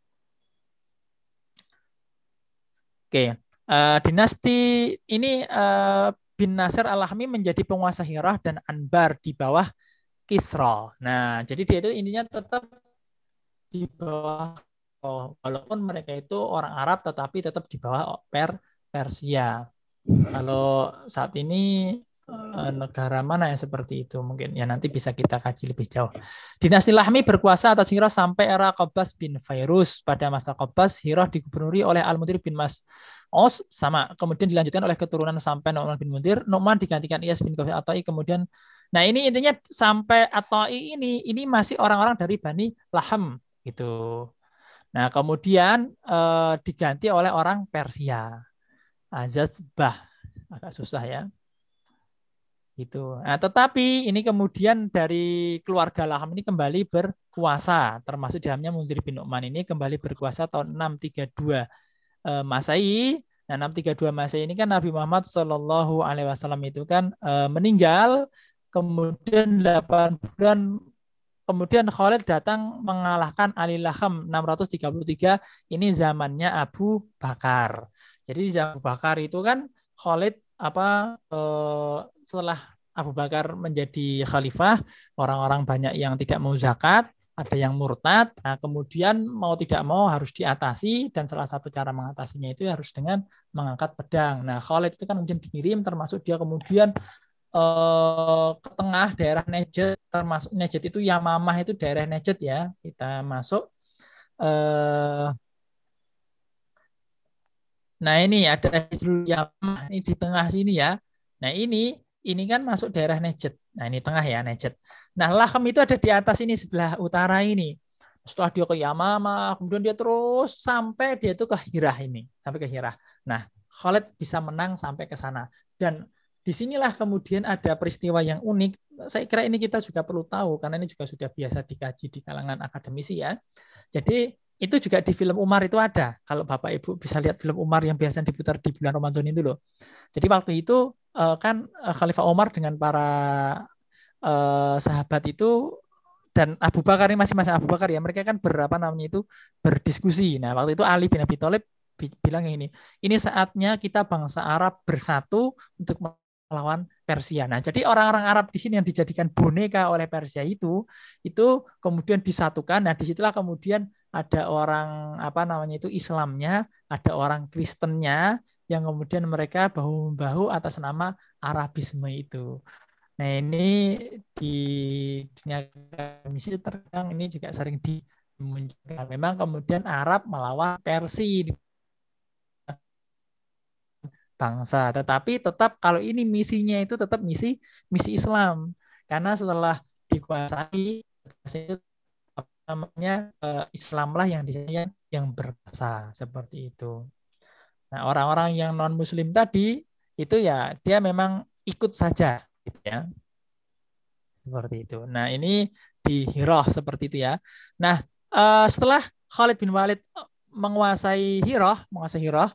Oke, uh, dinasti ini uh, bin Nasir al-Lahmi menjadi penguasa Hirah dan Anbar di bawah Kisra. Nah, jadi dia itu intinya tetap di bawah oh, walaupun mereka itu orang Arab tetapi tetap di bawah per Persia. Kalau saat ini Eh, negara mana yang seperti itu mungkin ya nanti bisa kita kaji lebih jauh. Dinasti Lahmi berkuasa atas Hirah sampai era Qabas bin Fairuz. Pada masa Qabas, Hirah digubernuri oleh Al-Mudir bin Mas Os sama. Kemudian dilanjutkan oleh keturunan sampai Nu'man bin Mundir. Nu'man digantikan Iyas bin Qafi Atai. Kemudian, nah ini intinya sampai Atai ini, ini masih orang-orang dari Bani Laham gitu. Nah kemudian eh, diganti oleh orang Persia. Azazbah agak susah ya itu. Nah, tetapi ini kemudian dari keluarga Laham ini kembali berkuasa, termasuk di dalamnya Mundir bin Uqman ini kembali berkuasa tahun 632 eh, Masehi. Nah, 632 Masehi ini kan Nabi Muhammad Shallallahu alaihi wasallam itu kan eh, meninggal kemudian 8 bulan kemudian Khalid datang mengalahkan Ali Laham 633 ini zamannya Abu Bakar. Jadi zaman Abu Bakar itu kan Khalid apa eh, setelah Abu Bakar menjadi khalifah, orang-orang banyak yang tidak mau zakat, ada yang murtad, nah, kemudian mau tidak mau harus diatasi dan salah satu cara mengatasinya itu harus dengan mengangkat pedang. Nah, Khalid itu kan kemudian dikirim termasuk dia kemudian eh, ke tengah daerah Najd termasuk Najd itu Yamamah itu daerah Najd ya. Kita masuk eh, Nah, ini ada Hijrul Yamah ini di tengah sini ya. Nah, ini ini kan masuk daerah Najd. Nah, ini tengah ya Najd. Nah, Lahem itu ada di atas ini sebelah utara ini. Setelah dia ke Yamama, kemudian dia terus sampai dia itu ke Hirah ini, sampai ke Hirah. Nah, Khalid bisa menang sampai ke sana. Dan di sinilah kemudian ada peristiwa yang unik. Saya kira ini kita juga perlu tahu karena ini juga sudah biasa dikaji di kalangan akademisi ya. Jadi itu juga di film Umar itu ada. Kalau Bapak Ibu bisa lihat film Umar yang biasa diputar di bulan Ramadan itu loh. Jadi waktu itu eh, kan eh, Khalifah Umar dengan para eh, sahabat itu dan Abu Bakar ini masih masa Abu Bakar ya. Mereka kan berapa namanya itu berdiskusi. Nah, waktu itu Ali bin Abi Thalib bilang ini, ini saatnya kita bangsa Arab bersatu untuk melawan Persia. Nah, jadi orang-orang Arab di sini yang dijadikan boneka oleh Persia itu, itu kemudian disatukan. Nah, di situlah kemudian ada orang apa namanya itu Islamnya, ada orang Kristennya yang kemudian mereka bahu membahu atas nama Arabisme itu. Nah ini di dunia misi terkadang ini juga sering di Memang kemudian Arab melawan Persia bangsa, tetapi tetap kalau ini misinya itu tetap misi misi Islam. Karena setelah dikuasai namanya eh, Islamlah yang di sini yang berkuasa seperti itu. Nah, orang-orang yang non muslim tadi itu ya dia memang ikut saja gitu ya. Seperti itu. Nah, ini di Hiroh seperti itu ya. Nah, uh, setelah Khalid bin Walid eh, menguasai Hiroh, menguasai Hiroh,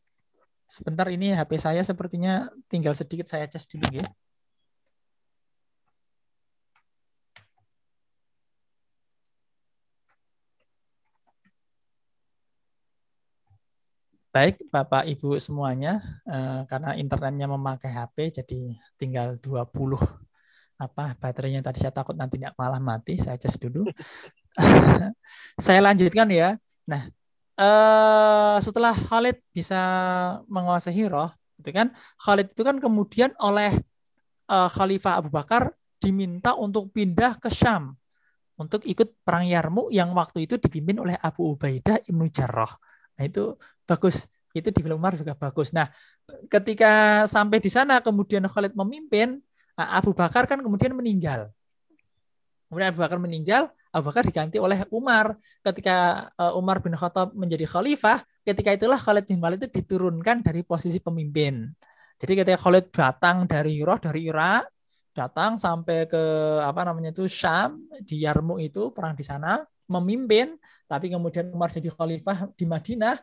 sebentar ini HP saya sepertinya tinggal sedikit saya cas dulu ya. Baik, Bapak Ibu semuanya, uh, karena internetnya memakai HP, jadi tinggal 20 apa baterainya tadi saya takut nanti tidak malah mati, saya cas dulu. [laughs] saya lanjutkan ya. Nah, uh, setelah Khalid bisa menguasai Hiroh, itu kan Khalid itu kan kemudian oleh uh, Khalifah Abu Bakar diminta untuk pindah ke Syam untuk ikut perang Yarmuk yang waktu itu dipimpin oleh Abu Ubaidah Ibnu Jarrah. Nah, itu bagus. Itu di film Umar juga bagus. Nah, ketika sampai di sana kemudian Khalid memimpin, Abu Bakar kan kemudian meninggal. Kemudian Abu Bakar meninggal, Abu Bakar diganti oleh Umar. Ketika uh, Umar bin Khattab menjadi khalifah, ketika itulah Khalid bin Walid itu diturunkan dari posisi pemimpin. Jadi ketika Khalid datang dari Irak, dari Irak, datang sampai ke apa namanya itu Syam di Yarmuk itu perang di sana, memimpin, tapi kemudian Umar jadi khalifah di Madinah,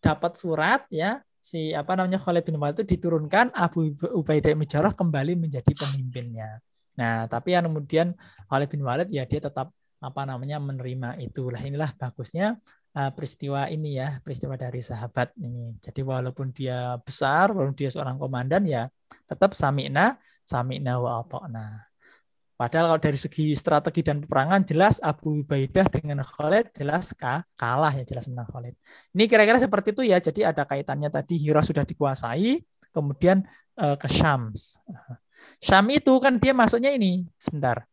dapat surat ya si apa namanya Khalid bin Walid itu diturunkan Abu Ubaidah bin Jarrah kembali menjadi pemimpinnya. Nah, tapi yang kemudian Khalid bin Walid ya dia tetap apa namanya menerima itulah inilah bagusnya uh, peristiwa ini ya peristiwa dari sahabat ini. Jadi walaupun dia besar, walaupun dia seorang komandan ya tetap sami'na sami'na wa ata'na. Padahal kalau dari segi strategi dan peperangan jelas Abu Ubaidah dengan Khalid jelas kalah ya jelas menang Khalid. Ini kira-kira seperti itu ya. Jadi ada kaitannya tadi Hira sudah dikuasai, kemudian uh, ke Syams. Syam itu kan dia masuknya ini sebentar.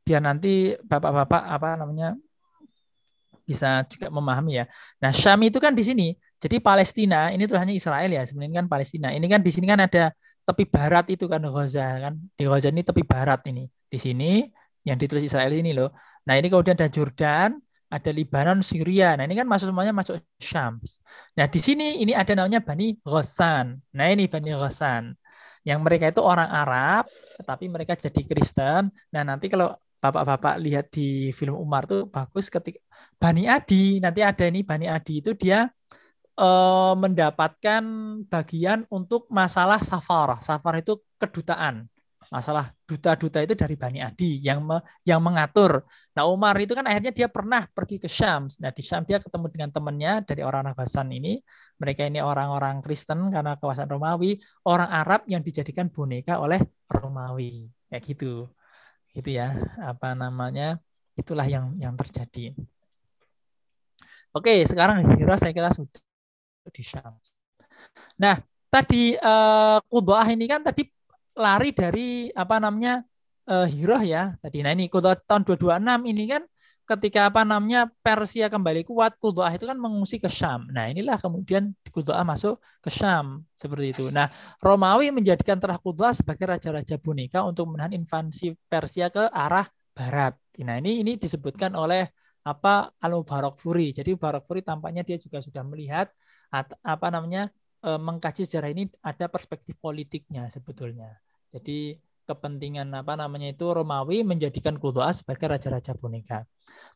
Biar nanti bapak-bapak apa namanya bisa juga memahami ya. Nah, Syam itu kan di sini. Jadi Palestina ini tuh hanya Israel ya, sebenarnya kan Palestina. Ini kan di sini kan ada tepi barat itu kan Gaza kan. Di Gaza ini tepi barat ini. Di sini yang ditulis Israel ini loh. Nah, ini kemudian ada Jordan, ada Libanon, Syria. Nah, ini kan masuk semuanya masuk Syam. Nah, di sini ini ada namanya Bani Ghassan. Nah, ini Bani Ghassan yang mereka itu orang Arab, tetapi mereka jadi Kristen. Nah, nanti kalau bapak-bapak lihat di film Umar tuh bagus ketika Bani Adi, nanti ada ini Bani Adi itu dia eh, mendapatkan bagian untuk masalah safar. Safar itu kedutaan masalah duta-duta itu dari Bani Adi yang me, yang mengatur. Nah Umar itu kan akhirnya dia pernah pergi ke Syam. Nah di Syam dia ketemu dengan temannya dari orang Habasan ini. Mereka ini orang-orang Kristen karena kawasan Romawi, orang Arab yang dijadikan boneka oleh Romawi. Kayak gitu. Gitu ya. Apa namanya? Itulah yang yang terjadi. Oke, sekarang Hira saya kira sudah di Syam. Nah, tadi uh, ini kan tadi lari dari apa namanya uh, Hiroh ya tadi. Nah ini kota tahun 226 ini kan ketika apa namanya Persia kembali kuat, Kudoah itu kan mengungsi ke Syam. Nah inilah kemudian Kudoah masuk ke Syam seperti itu. Nah Romawi menjadikan Terah Kudoah sebagai raja-raja boneka untuk menahan invasi Persia ke arah barat. Nah ini ini disebutkan oleh apa Al Mubarak Furi. Jadi Mubarak Furi tampaknya dia juga sudah melihat apa namanya mengkaji sejarah ini ada perspektif politiknya sebetulnya. Jadi kepentingan apa namanya itu Romawi menjadikan Kudoa sebagai raja-raja boneka.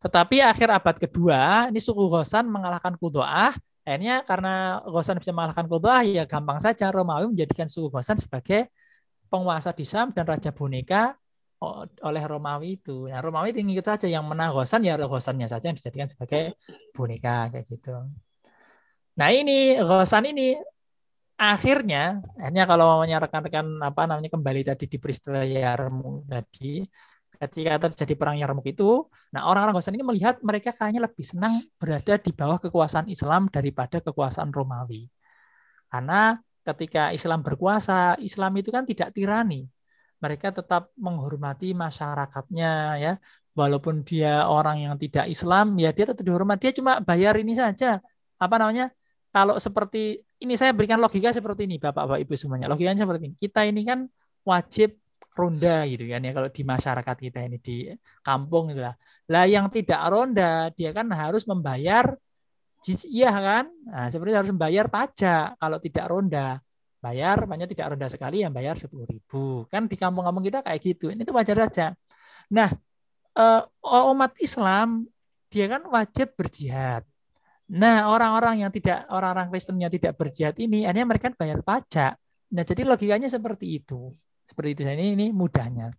Tetapi akhir abad kedua ini suku Gosan mengalahkan Kudoa. Akhirnya karena Gosan bisa mengalahkan Kudoa ya gampang saja Romawi menjadikan suku Gosan sebagai penguasa di Sam dan raja boneka oleh Romawi itu. Nah, Romawi tinggi itu saja yang menang Gosan ya Gosannya saja yang dijadikan sebagai boneka kayak gitu. Nah ini Gosan ini akhirnya akhirnya kalau namanya rekan-rekan apa namanya kembali tadi di peristiwa Yarmuk tadi ketika terjadi perang Yarmuk itu nah orang-orang Ghassan ini melihat mereka kayaknya lebih senang berada di bawah kekuasaan Islam daripada kekuasaan Romawi. Karena ketika Islam berkuasa Islam itu kan tidak tirani. Mereka tetap menghormati masyarakatnya ya. Walaupun dia orang yang tidak Islam ya dia tetap dihormat dia cuma bayar ini saja. Apa namanya kalau seperti ini saya berikan logika seperti ini bapak-bapak ibu semuanya. Logikanya seperti ini. Kita ini kan wajib ronda gitu kan ya kalau di masyarakat kita ini di kampung gitu lah. Lah yang tidak ronda dia kan harus membayar jizyah kan? Nah, seperti harus membayar pajak kalau tidak ronda. Bayar banyak tidak rendah sekali yang bayar sepuluh ribu. Kan di kampung-kampung kita kayak gitu. Ini itu wajar saja. Nah uh, umat Islam dia kan wajib berjihad nah orang-orang yang tidak orang-orang Kristen yang tidak berjihad ini akhirnya mereka bayar pajak. Nah jadi logikanya seperti itu. Seperti itu. Ini ini mudahnya.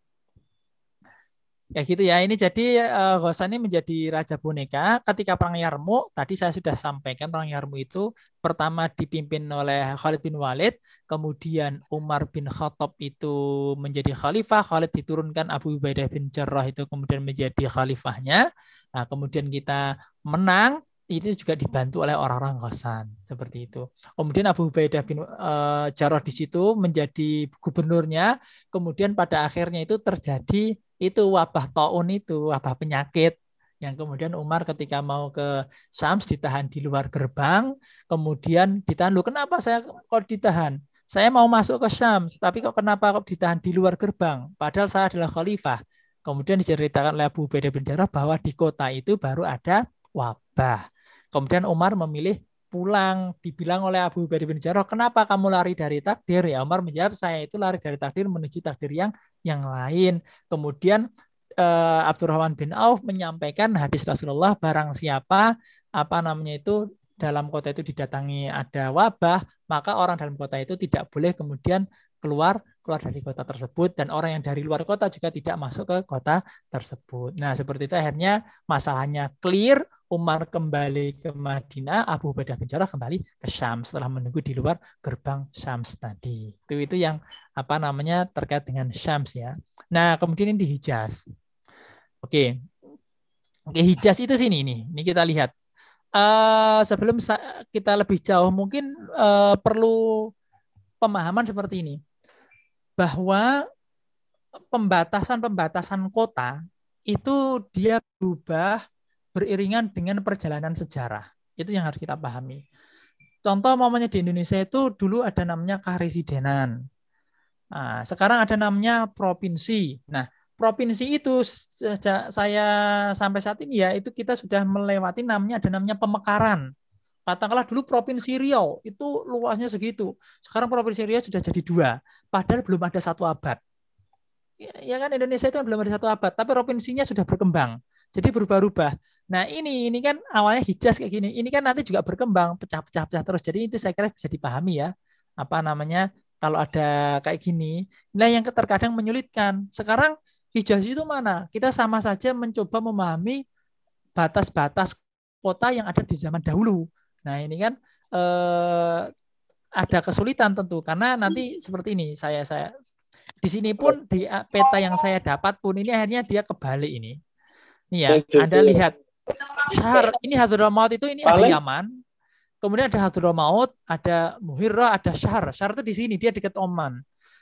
Ya gitu ya. Ini jadi uh, ini menjadi raja boneka. Ketika perang Yarmuk, tadi saya sudah sampaikan perang Yarmuk itu pertama dipimpin oleh Khalid bin Walid, kemudian Umar bin Khattab itu menjadi khalifah, Khalid diturunkan Abu Ubaidah bin Jarrah itu kemudian menjadi khalifahnya. Nah, kemudian kita menang itu juga dibantu oleh orang-orang Ghassan seperti itu. Kemudian Abu Ubaidah bin uh, Jarrah di situ menjadi gubernurnya. Kemudian pada akhirnya itu terjadi itu wabah taun itu wabah penyakit. Yang kemudian Umar ketika mau ke Syams ditahan di luar gerbang kemudian ditahan. Lu kenapa saya kok ditahan? Saya mau masuk ke Syams tapi kok kenapa kok ditahan di luar gerbang? Padahal saya adalah khalifah. Kemudian diceritakan oleh Abu Ubaidah bin Jarrah bahwa di kota itu baru ada wabah kemudian Umar memilih pulang dibilang oleh Abu Ubaidah bin Jarrah kenapa kamu lari dari takdir ya Umar menjawab saya itu lari dari takdir menuju takdir yang yang lain. Kemudian uh, Abdurrahman bin Auf menyampaikan hadis Rasulullah barang siapa apa namanya itu dalam kota itu didatangi ada wabah, maka orang dalam kota itu tidak boleh kemudian keluar keluar dari kota tersebut dan orang yang dari luar kota juga tidak masuk ke kota tersebut. Nah, seperti itu akhirnya masalahnya clear, Umar kembali ke Madinah, Abu Ubaidah bin Jarrah kembali ke Syam setelah menunggu di luar gerbang Syams tadi. Itu itu yang apa namanya terkait dengan Syams ya. Nah, kemudian ini di Hijaz. Oke. Oke, Hijaz itu sini ini. Ini kita lihat. Uh, sebelum kita lebih jauh mungkin uh, perlu pemahaman seperti ini bahwa pembatasan-pembatasan kota itu dia berubah beriringan dengan perjalanan sejarah. Itu yang harus kita pahami. Contoh mamanya di Indonesia itu dulu ada namanya karesidenan. Nah, sekarang ada namanya provinsi. Nah, provinsi itu sejak saya sampai saat ini ya itu kita sudah melewati namanya ada namanya pemekaran. Katakanlah dulu Provinsi Riau itu luasnya segitu. Sekarang Provinsi Riau sudah jadi dua. Padahal belum ada satu abad. Ya, ya kan Indonesia itu kan belum ada satu abad, tapi provinsinya sudah berkembang. Jadi berubah-ubah. Nah ini ini kan awalnya Hijaz kayak gini. Ini kan nanti juga berkembang, pecah-pecah-pecah terus. Jadi itu saya kira bisa dipahami ya. Apa namanya kalau ada kayak gini. Nah yang terkadang menyulitkan. Sekarang Hijaz itu mana? Kita sama saja mencoba memahami batas-batas kota yang ada di zaman dahulu. Nah ini kan eh, ada kesulitan tentu karena nanti seperti ini saya saya di sini pun di peta yang saya dapat pun ini akhirnya dia kebalik ini. Ini ya, Anda lihat Syahar ini Hadramaut itu ini ada Yaman. Kemudian ada Hadramaut, ada Muhirrah, ada Syahar. Syahar itu di sini dia dekat Oman.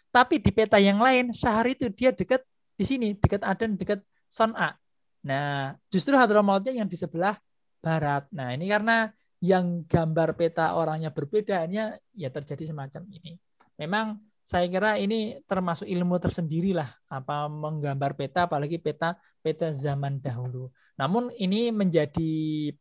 Tapi di peta yang lain Syahar itu dia dekat di sini, dekat Aden, dekat Son'a. Nah, justru Hadramautnya yang di sebelah barat. Nah, ini karena yang gambar peta orangnya berbeda, ya terjadi semacam ini. Memang saya kira ini termasuk ilmu tersendiri lah apa menggambar peta apalagi peta peta zaman dahulu. Namun ini menjadi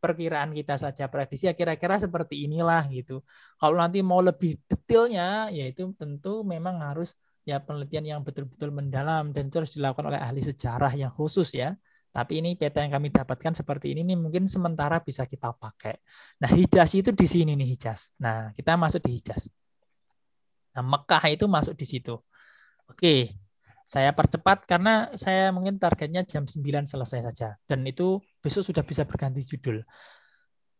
perkiraan kita saja prediksi ya kira-kira seperti inilah gitu. Kalau nanti mau lebih detailnya yaitu tentu memang harus ya penelitian yang betul-betul mendalam dan itu harus dilakukan oleh ahli sejarah yang khusus ya. Tapi ini peta yang kami dapatkan seperti ini, ini mungkin sementara bisa kita pakai. Nah, Hijaz itu di sini nih Hijaz. Nah, kita masuk di Hijaz. Nah, Mekah itu masuk di situ. Oke, saya percepat karena saya mungkin targetnya jam 9 selesai saja. Dan itu besok sudah bisa berganti judul.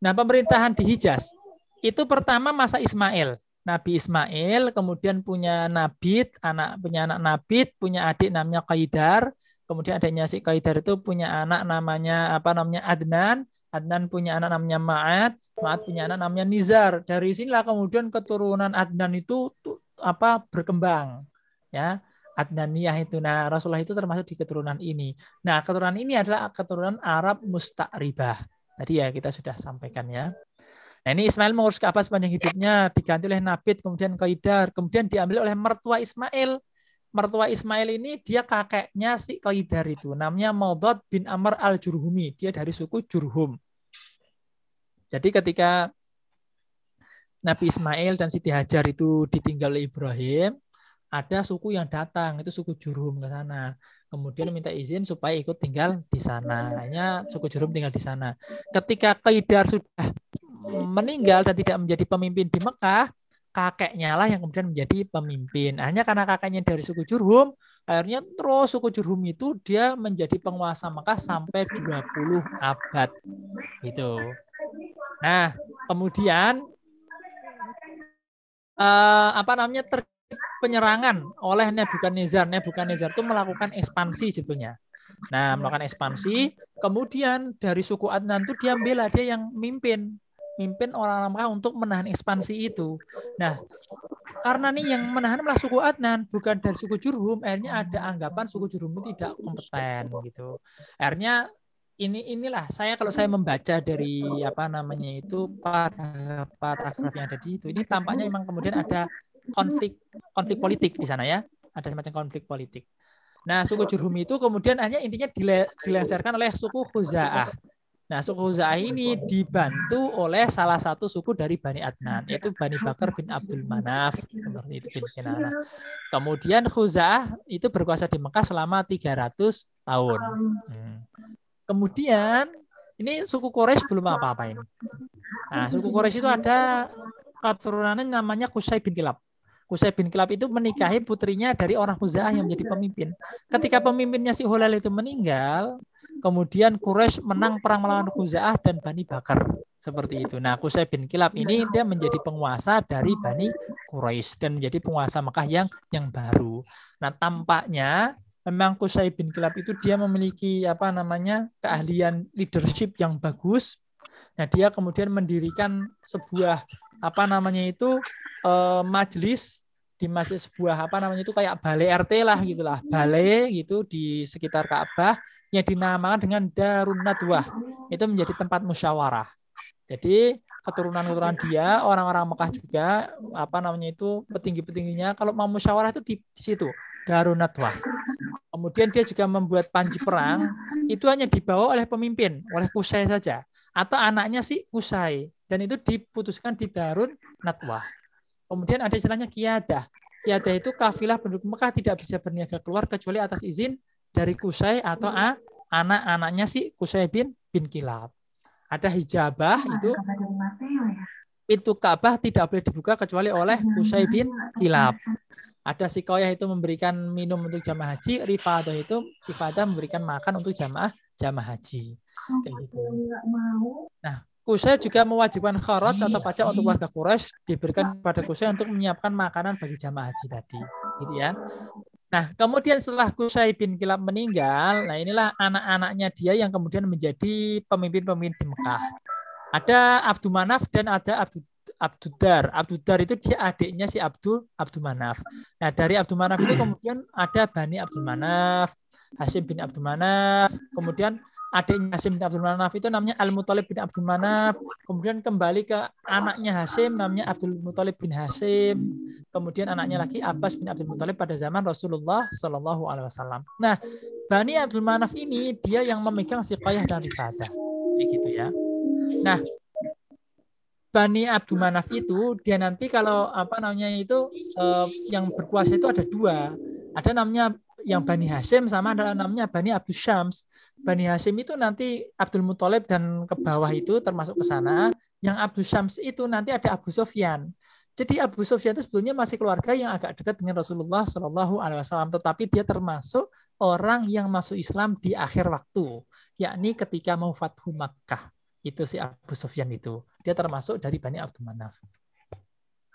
Nah, pemerintahan di Hijaz. Itu pertama masa Ismail. Nabi Ismail, kemudian punya Nabit, anak punya anak Nabit, punya adik namanya Qaidar, Kemudian adanya si Qaidar itu punya anak namanya apa namanya Adnan. Adnan punya anak namanya Ma'at. Ma'at punya anak namanya Nizar. Dari sinilah kemudian keturunan Adnan itu apa berkembang. Ya. Adnaniyah itu. Nah, Rasulullah itu termasuk di keturunan ini. Nah, keturunan ini adalah keturunan Arab Musta'ribah. Tadi ya kita sudah sampaikan ya. Nah, ini Ismail mengurus Ka'bah sepanjang hidupnya, diganti oleh Nabit, kemudian Qaidar, kemudian diambil oleh mertua Ismail. Mertua Ismail ini dia kakeknya si Qaidar itu. Namanya Maudad bin Amr al-Jurhumi. Dia dari suku Jurhum. Jadi ketika Nabi Ismail dan Siti Hajar itu ditinggal oleh Ibrahim, ada suku yang datang itu suku Jurum ke sana. Kemudian minta izin supaya ikut tinggal di sana. Hanya suku Jurum tinggal di sana. Ketika Qaidar sudah meninggal dan tidak menjadi pemimpin di Mekah, kakeknya lah yang kemudian menjadi pemimpin. Hanya karena kakeknya dari suku Jurhum, akhirnya terus suku Jurhum itu dia menjadi penguasa Mekah sampai 20 abad. Gitu. Nah, kemudian uh, apa namanya ter penyerangan oleh Nebukadnezar. Nebukadnezar itu melakukan ekspansi sebetulnya. Nah, melakukan ekspansi, kemudian dari suku Adnan itu dia bela dia yang mimpin, mimpin orang Mekah untuk menahan ekspansi itu. Nah, karena nih yang menahan adalah suku Adnan, bukan dari suku Jurhum, akhirnya ada anggapan suku Jurhum itu tidak kompeten gitu. Akhirnya ini inilah saya kalau saya membaca dari apa namanya itu paragraf yang ada di itu ini tampaknya memang kemudian ada konflik konflik politik di sana ya. Ada semacam konflik politik. Nah, suku Jurhum itu kemudian hanya intinya dilengsarkan oleh suku Khuza'ah. Nah, suku Khuza'ah ini dibantu oleh salah satu suku dari Bani Adnan, yaitu Bani Bakar bin Abdul Manaf. Bin Kinana. Kemudian Khuza'ah itu berkuasa di Mekah selama 300 tahun. Hmm. Kemudian ini suku Quraisy belum apa-apa ini. Nah, suku Quraisy itu ada keturunannya namanya Kusai bin Kilab. Kusai bin Kilab itu menikahi putrinya dari orang Huza'ah yang menjadi pemimpin. Ketika pemimpinnya si Hulal itu meninggal, kemudian Quraisy menang perang melawan Huza'ah dan Bani Bakar. Seperti itu. Nah, Kusai bin Kilab ini dia menjadi penguasa dari Bani Quraisy dan menjadi penguasa Mekah yang yang baru. Nah, tampaknya memang Kusai bin Kilab itu dia memiliki apa namanya keahlian leadership yang bagus. Nah, dia kemudian mendirikan sebuah apa namanya itu uh, majelis di masjid sebuah apa namanya itu kayak balai RT lah gitulah balai gitu di sekitar Ka'bah yang dinamakan dengan Darun Nadwah. Itu menjadi tempat musyawarah. Jadi keturunan-keturunan dia orang-orang Mekah juga apa namanya itu petinggi-petingginya kalau mau musyawarah itu di, di situ Darun Nadwah. Kemudian dia juga membuat panji perang itu hanya dibawa oleh pemimpin oleh Kusai saja. Atau anaknya si Kusai dan itu diputuskan di Darun Nadwah Kemudian ada istilahnya kiadah. Kiadah itu kafilah penduduk Mekah tidak bisa berniaga keluar kecuali atas izin dari Kusai atau anak-anaknya si Kusai bin bin Kilab. Ada hijabah itu pintu Ka'bah tidak boleh dibuka kecuali oleh Kusai bin Kilab. Ada sikoyah itu memberikan minum untuk jamaah haji, rifadah itu ifadah memberikan makan untuk jamaah jamaah haji. Kayak gitu. Nah, Kusai juga mewajibkan kharaj atau pajak untuk warga Quraisy diberikan pada Kusai untuk menyiapkan makanan bagi jamaah haji tadi, gitu ya. Nah, kemudian setelah Kusai bin Kilab meninggal, nah inilah anak-anaknya dia yang kemudian menjadi pemimpin-pemimpin di Mekah. Ada Abdul Manaf dan ada Abdul Abdudar. Abdudar itu dia adiknya si Abdul Abdul Manaf. Nah, dari Abdul Manaf itu kemudian ada Bani Abdul Manaf, Hasim bin Abdul Manaf, kemudian adiknya Hasim bin Abdul Manaf itu namanya Al Muthalib bin Abdul Manaf. Kemudian kembali ke anaknya Hasim namanya Abdul Muthalib bin Hasim. Kemudian anaknya lagi Abbas bin Abdul Muthalib pada zaman Rasulullah Shallallahu Alaihi Wasallam. Nah, Bani Abdul Manaf ini dia yang memegang siqayah dan ibadah. Begitu ya. Nah, Bani Abdul Manaf itu dia nanti kalau apa namanya itu eh, yang berkuasa itu ada dua. Ada namanya yang Bani Hashim sama ada namanya Bani Abdul Syams. Bani Hashim itu nanti Abdul Muthalib dan ke bawah itu termasuk ke sana. Yang Abdul Syams itu nanti ada Abu Sofyan. Jadi Abu Sofyan itu sebetulnya masih keluarga yang agak dekat dengan Rasulullah Shallallahu Alaihi Wasallam, tetapi dia termasuk orang yang masuk Islam di akhir waktu, yakni ketika mau Fathu Makkah. Itu si Abu Sofyan itu. Dia termasuk dari Bani Abdul Manaf.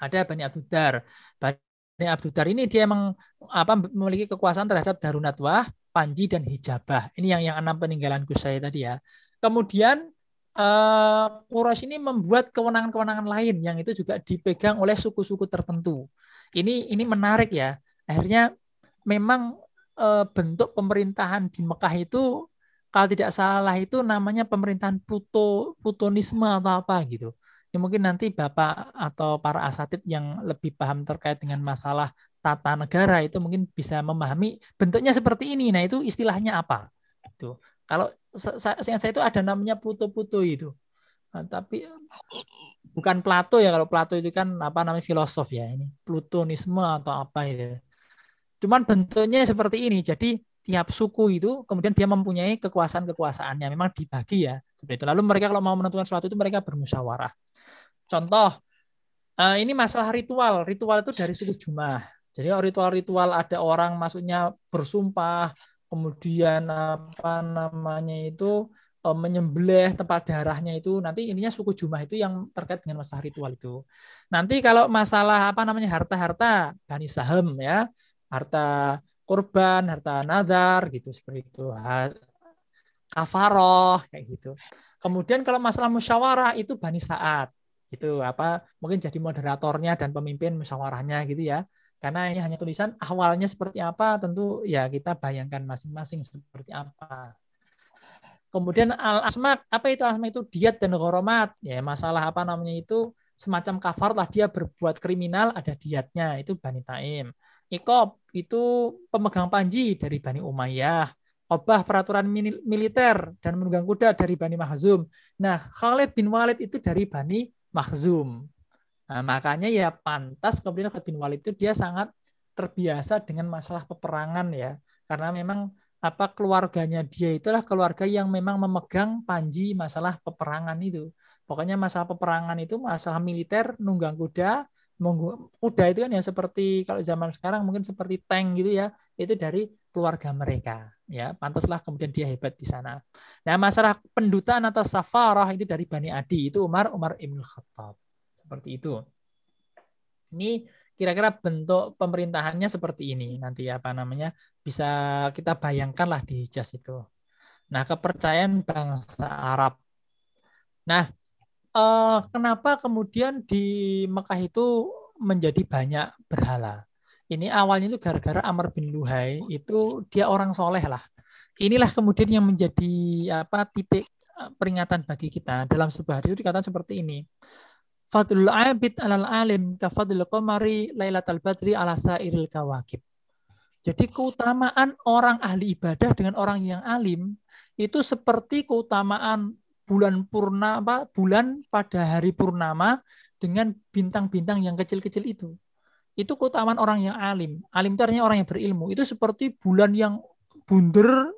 Ada Bani Abdul Dar. Bani Bani Abdudar ini dia memang apa memiliki kekuasaan terhadap Darunatwah, Panji dan Hijabah. Ini yang yang enam peninggalan Kusai tadi ya. Kemudian uh, Quraisy ini membuat kewenangan-kewenangan lain yang itu juga dipegang oleh suku-suku tertentu. Ini ini menarik ya. Akhirnya memang e, bentuk pemerintahan di Mekah itu kalau tidak salah itu namanya pemerintahan Pluto Plutonisme atau apa gitu. Ya mungkin nanti Bapak atau para asatid yang lebih paham terkait dengan masalah tata negara itu mungkin bisa memahami bentuknya seperti ini. Nah, itu istilahnya apa? Itu. Kalau saya, saya itu ada namanya Pluto-Pluto itu. Nah, tapi bukan Plato ya kalau Plato itu kan apa namanya filosof ya ini Plutonisme atau apa itu. Cuman bentuknya seperti ini. Jadi tiap suku itu kemudian dia mempunyai kekuasaan-kekuasaannya. Memang dibagi ya seperti itu. Lalu mereka kalau mau menentukan sesuatu itu mereka bermusyawarah. Contoh eh, ini masalah ritual. Ritual itu dari suku Jumah. Jadi ritual-ritual ada orang maksudnya bersumpah, kemudian apa namanya itu Eh, menyembelih tempat darahnya itu nanti ininya suku Jumah itu yang terkait dengan masalah ritual itu. Nanti kalau masalah apa namanya harta-harta Bani Saham ya, harta korban, harta nazar gitu seperti itu. Kafaroh kayak gitu. Kemudian kalau masalah musyawarah itu Bani Saat. Itu apa mungkin jadi moderatornya dan pemimpin musyawarahnya gitu ya. Karena ini hanya tulisan awalnya seperti apa tentu ya kita bayangkan masing-masing seperti apa Kemudian al asma apa itu asma itu diat dan goromat ya masalah apa namanya itu semacam kafar lah dia berbuat kriminal ada diatnya itu Bani Taim. Ikob itu pemegang panji dari Bani Umayyah. Obah peraturan militer dan menunggang kuda dari Bani Mahzum. Nah Khalid bin Walid itu dari Bani Mahzum. Nah, makanya ya pantas kemudian Khalid bin Walid itu dia sangat terbiasa dengan masalah peperangan ya karena memang apa keluarganya dia itulah keluarga yang memang memegang panji masalah peperangan itu. Pokoknya masalah peperangan itu masalah militer, nunggang kuda, kuda itu kan ya seperti kalau zaman sekarang mungkin seperti tank gitu ya, itu dari keluarga mereka. Ya, pantaslah kemudian dia hebat di sana. Nah, masalah pendutaan atau safarah itu dari Bani Adi, itu Umar Umar Ibn Khattab. Seperti itu. Ini kira-kira bentuk pemerintahannya seperti ini nanti apa namanya bisa kita bayangkan lah di Hijaz itu. Nah kepercayaan bangsa Arab. Nah eh, kenapa kemudian di Mekah itu menjadi banyak berhala? Ini awalnya itu gara-gara Amr bin Luhai itu dia orang soleh lah. Inilah kemudian yang menjadi apa titik eh, peringatan bagi kita dalam sebuah hadis dikatakan seperti ini Fadlul abid alal alim kafadlul qamari lailatal badri ala sairil kawakib. Jadi keutamaan orang ahli ibadah dengan orang yang alim itu seperti keutamaan bulan purnama, bulan pada hari purnama dengan bintang-bintang yang kecil-kecil itu. Itu keutamaan orang yang alim. Alim itu artinya orang yang berilmu. Itu seperti bulan yang bunder,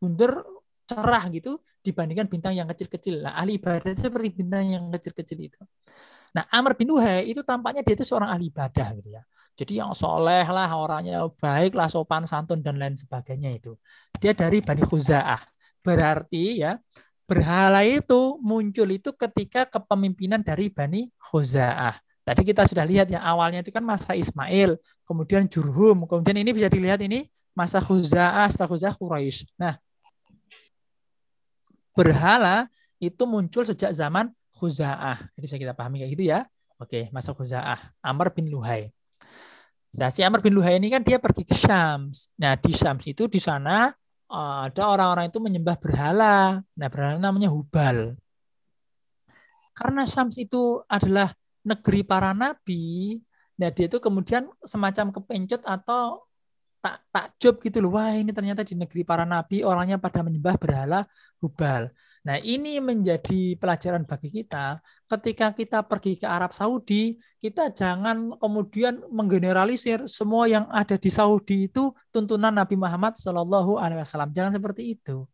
bunder cerah gitu dibandingkan bintang yang kecil-kecil. Nah, ahli ibadah seperti bintang yang kecil-kecil itu. Nah, Amr bin Uhai itu tampaknya dia itu seorang ahli ibadah gitu ya. Jadi yang soleh lah, orangnya baik lah, sopan santun dan lain sebagainya itu. Dia dari Bani Khuza'ah. Berarti ya, berhala itu muncul itu ketika kepemimpinan dari Bani Khuza'ah. Tadi kita sudah lihat ya awalnya itu kan masa Ismail, kemudian Jurhum, kemudian ini bisa dilihat ini masa Khuza'ah setelah Khuza'ah Quraisy. Nah, berhala itu muncul sejak zaman Khuza'ah. Itu bisa kita pahami kayak gitu ya. Oke, masa Khuza'ah. Amr bin Luhai. Nah, si Amr bin Luhai ini kan dia pergi ke Syams. Nah, di Syams itu di sana eh, ada orang-orang itu menyembah berhala. Nah, berhala namanya Hubal. Karena Syams itu adalah negeri para nabi, nah dia itu kemudian semacam kepencet atau tak takjub gitu loh. Wah, ini ternyata di negeri para nabi orangnya pada menyembah berhala Hubal. Nah, ini menjadi pelajaran bagi kita. Ketika kita pergi ke Arab Saudi, kita jangan kemudian menggeneralisir semua yang ada di Saudi itu tuntunan Nabi Muhammad Shallallahu Alaihi Wasallam. Jangan seperti itu.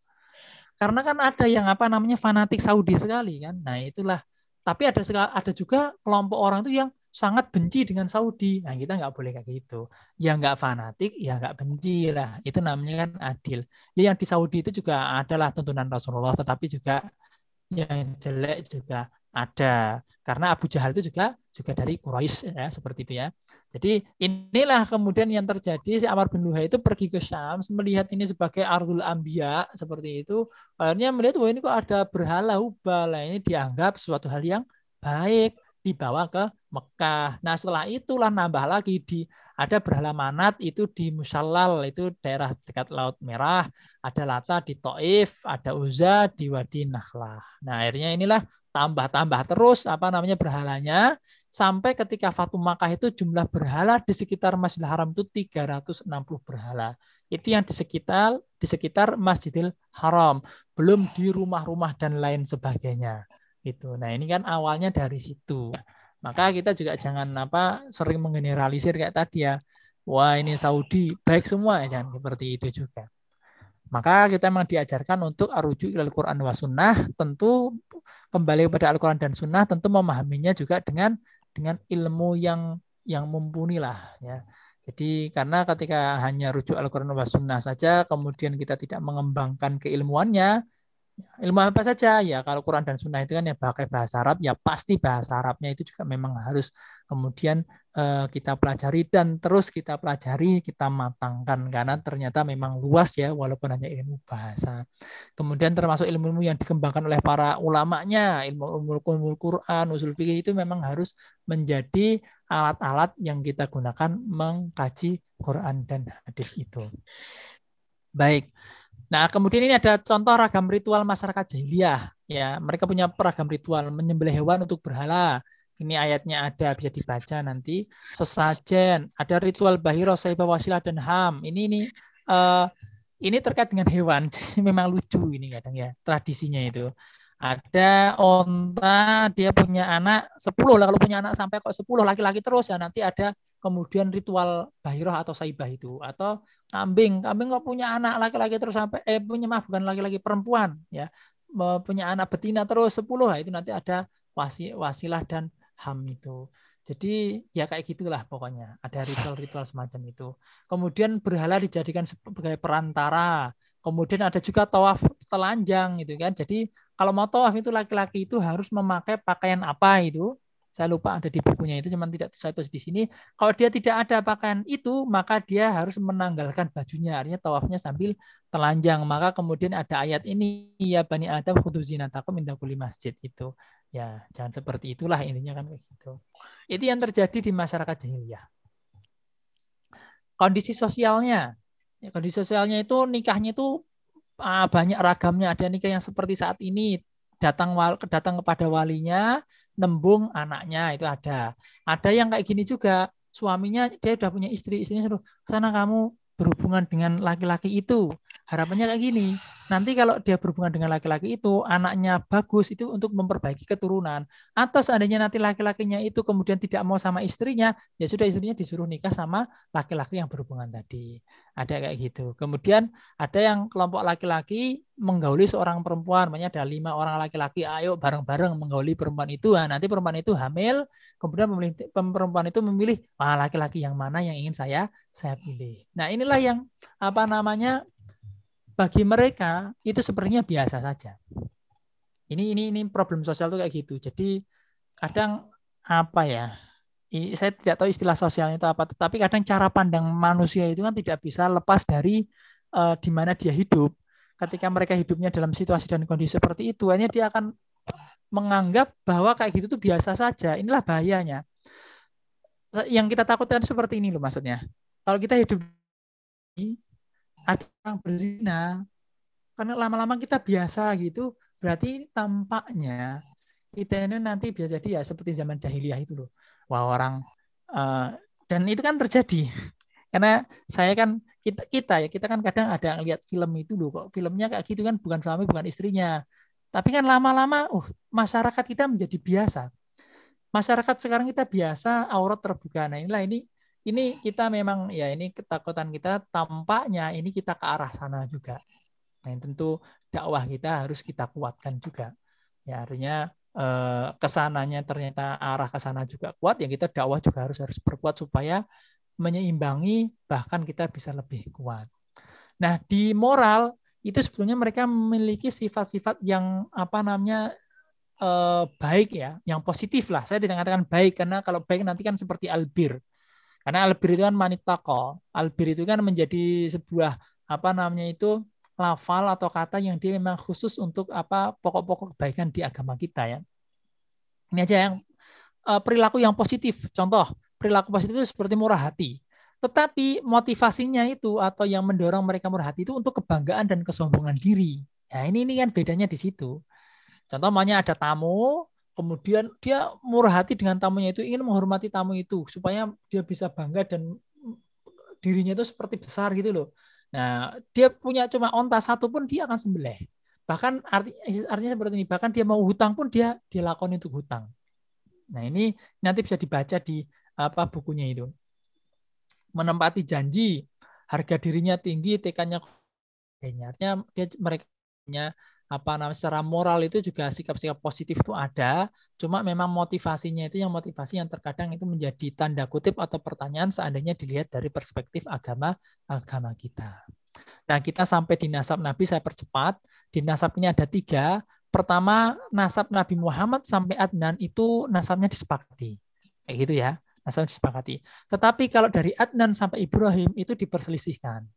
Karena kan ada yang apa namanya fanatik Saudi sekali kan. Nah, itulah. Tapi ada ada juga kelompok orang itu yang sangat benci dengan Saudi. Nah, kita nggak boleh kayak gitu. Ya nggak fanatik, ya nggak benci lah. Itu namanya kan adil. Ya yang di Saudi itu juga adalah tuntunan Rasulullah, tetapi juga yang jelek juga ada. Karena Abu Jahal itu juga juga dari Quraisy ya, seperti itu ya. Jadi inilah kemudian yang terjadi si Amr bin Luhai itu pergi ke Syam melihat ini sebagai Ardul Ambia seperti itu. Akhirnya melihat wah ini kok ada berhala Hubal. Ini dianggap suatu hal yang baik dibawa ke Mekah. Nah setelah itulah nambah lagi di ada berhala manat itu di Musallal itu daerah dekat Laut Merah, ada Lata di Taif, ada Uza di Wadi Nakhlah. Nah akhirnya inilah tambah-tambah terus apa namanya berhalanya sampai ketika Fatu Makkah itu jumlah berhala di sekitar Masjidil Haram itu 360 berhala. Itu yang di sekitar di sekitar Masjidil Haram, belum di rumah-rumah dan lain sebagainya. Itu. Nah, ini kan awalnya dari situ. Maka kita juga jangan apa sering menggeneralisir kayak tadi ya. Wah ini Saudi baik semua jangan seperti itu juga. Maka kita memang diajarkan untuk arujuk ilal Quran wa sunnah, tentu kembali kepada Al-Quran dan sunnah, tentu memahaminya juga dengan dengan ilmu yang yang mumpuni lah ya. Jadi karena ketika hanya rujuk Al-Quran wa sunnah saja, kemudian kita tidak mengembangkan keilmuannya, ilmu apa saja? Ya kalau Quran dan Sunnah itu kan ya pakai bahasa Arab ya pasti bahasa Arabnya itu juga memang harus kemudian uh, kita pelajari dan terus kita pelajari kita matangkan. Karena ternyata memang luas ya walaupun hanya ilmu bahasa. Kemudian termasuk ilmu-ilmu yang dikembangkan oleh para ulamanya ilmu ilmu Quran usul fikih itu memang harus menjadi alat-alat yang kita gunakan mengkaji Quran dan hadis itu. Baik Nah, kemudian ini ada contoh ragam ritual masyarakat jahiliyah. Ya, mereka punya ragam ritual menyembelih hewan untuk berhala. Ini ayatnya ada bisa dibaca nanti. Sesajen, ada ritual bahiro, saibah, wasilah dan ham. Ini ini uh, ini terkait dengan hewan. [laughs] Jadi memang lucu ini kadang ya tradisinya itu ada onta dia punya anak 10 lah kalau punya anak sampai kok 10 laki-laki terus ya. Nanti ada kemudian ritual bahiroh atau saibah itu atau kambing. Kambing kok punya anak laki-laki terus sampai eh punya maaf bukan laki-laki perempuan ya. Punya anak betina terus 10 lah itu nanti ada wasi, wasilah dan ham itu. Jadi ya kayak gitulah pokoknya. Ada ritual-ritual semacam itu. Kemudian berhala dijadikan sebagai perantara. Kemudian ada juga tawaf telanjang gitu kan. Jadi kalau mau tawaf itu laki-laki itu harus memakai pakaian apa itu? Saya lupa ada di bukunya itu, cuman tidak saya tulis di sini. Kalau dia tidak ada pakaian itu, maka dia harus menanggalkan bajunya. Artinya tawafnya sambil telanjang. Maka kemudian ada ayat ini, ya Bani Adam khudu zinatakum inda kulli masjid itu. Ya, jangan seperti itulah intinya kan kayak gitu. Itu yang terjadi di masyarakat jahiliyah. Kondisi sosialnya, Ya, kondisi sosialnya itu nikahnya itu uh, banyak ragamnya. Ada nikah yang seperti saat ini datang datang kepada walinya, nembung anaknya itu ada. Ada yang kayak gini juga suaminya dia udah punya istri, istrinya suruh sana kamu berhubungan dengan laki-laki itu. Harapannya kayak gini, nanti kalau dia berhubungan dengan laki-laki itu, anaknya bagus itu untuk memperbaiki keturunan. Atau seandainya nanti laki-lakinya itu kemudian tidak mau sama istrinya, ya sudah istrinya disuruh nikah sama laki-laki yang berhubungan tadi. Ada kayak gitu. Kemudian ada yang kelompok laki-laki menggauli seorang perempuan, makanya ada lima orang laki-laki, ayo bareng-bareng menggauli perempuan itu. Nah, nanti perempuan itu hamil, kemudian memilih, perempuan itu memilih, ah laki-laki yang mana yang ingin saya saya pilih. Nah, inilah yang apa namanya bagi mereka itu sepertinya biasa saja. Ini ini ini problem sosial tuh kayak gitu. Jadi kadang apa ya? Ini, saya tidak tahu istilah sosialnya itu apa, tapi kadang cara pandang manusia itu kan tidak bisa lepas dari uh, di mana dia hidup. Ketika mereka hidupnya dalam situasi dan kondisi seperti itu, hanya dia akan menganggap bahwa kayak gitu tuh biasa saja. Inilah bahayanya. Yang kita takutkan seperti ini loh maksudnya. Kalau kita hidup ada yang berzina. Karena lama-lama kita biasa gitu berarti tampaknya kita ini nanti biasa jadi ya seperti zaman jahiliyah itu loh. Wah orang uh, dan itu kan terjadi. [laughs] Karena saya kan kita kita ya kita kan kadang ada yang lihat film itu loh. Kok filmnya kayak gitu kan bukan suami bukan istrinya. Tapi kan lama-lama uh masyarakat kita menjadi biasa. Masyarakat sekarang kita biasa aurat terbuka. Nah inilah ini ini kita memang ya ini ketakutan kita tampaknya ini kita ke arah sana juga. Nah, tentu dakwah kita harus kita kuatkan juga. Ya artinya eh, ke sananya ternyata arah ke sana juga kuat, yang kita dakwah juga harus harus berkuat supaya menyeimbangi bahkan kita bisa lebih kuat. Nah, di moral itu sebetulnya mereka memiliki sifat-sifat yang apa namanya eh, baik ya, yang positif lah. Saya tidak mengatakan baik karena kalau baik nanti kan seperti albir karena albir itu kan manitako. Albir itu kan menjadi sebuah apa namanya itu lafal atau kata yang dia memang khusus untuk apa pokok-pokok kebaikan di agama kita ya. Ini aja yang uh, perilaku yang positif. Contoh, perilaku positif itu seperti murah hati. Tetapi motivasinya itu atau yang mendorong mereka murah hati itu untuk kebanggaan dan kesombongan diri. Nah, ini ini kan bedanya di situ. Contoh namanya ada tamu, kemudian dia murah hati dengan tamunya itu ingin menghormati tamu itu supaya dia bisa bangga dan dirinya itu seperti besar gitu loh. Nah, dia punya cuma onta satu pun dia akan sembelih. Bahkan arti, artinya seperti ini, bahkan dia mau hutang pun dia dilakoni untuk hutang. Nah, ini nanti bisa dibaca di apa bukunya itu menempati janji, harga dirinya tinggi, tekannya artinya dia mereka apa namanya secara moral itu juga sikap-sikap positif itu ada, cuma memang motivasinya itu yang motivasi yang terkadang itu menjadi tanda kutip atau pertanyaan seandainya dilihat dari perspektif agama agama kita. Nah kita sampai di nasab Nabi saya percepat. Di nasab ini ada tiga. Pertama nasab Nabi Muhammad sampai Adnan itu nasabnya disepakati. Kayak gitu ya nasab disepakati. Tetapi kalau dari Adnan sampai Ibrahim itu diperselisihkan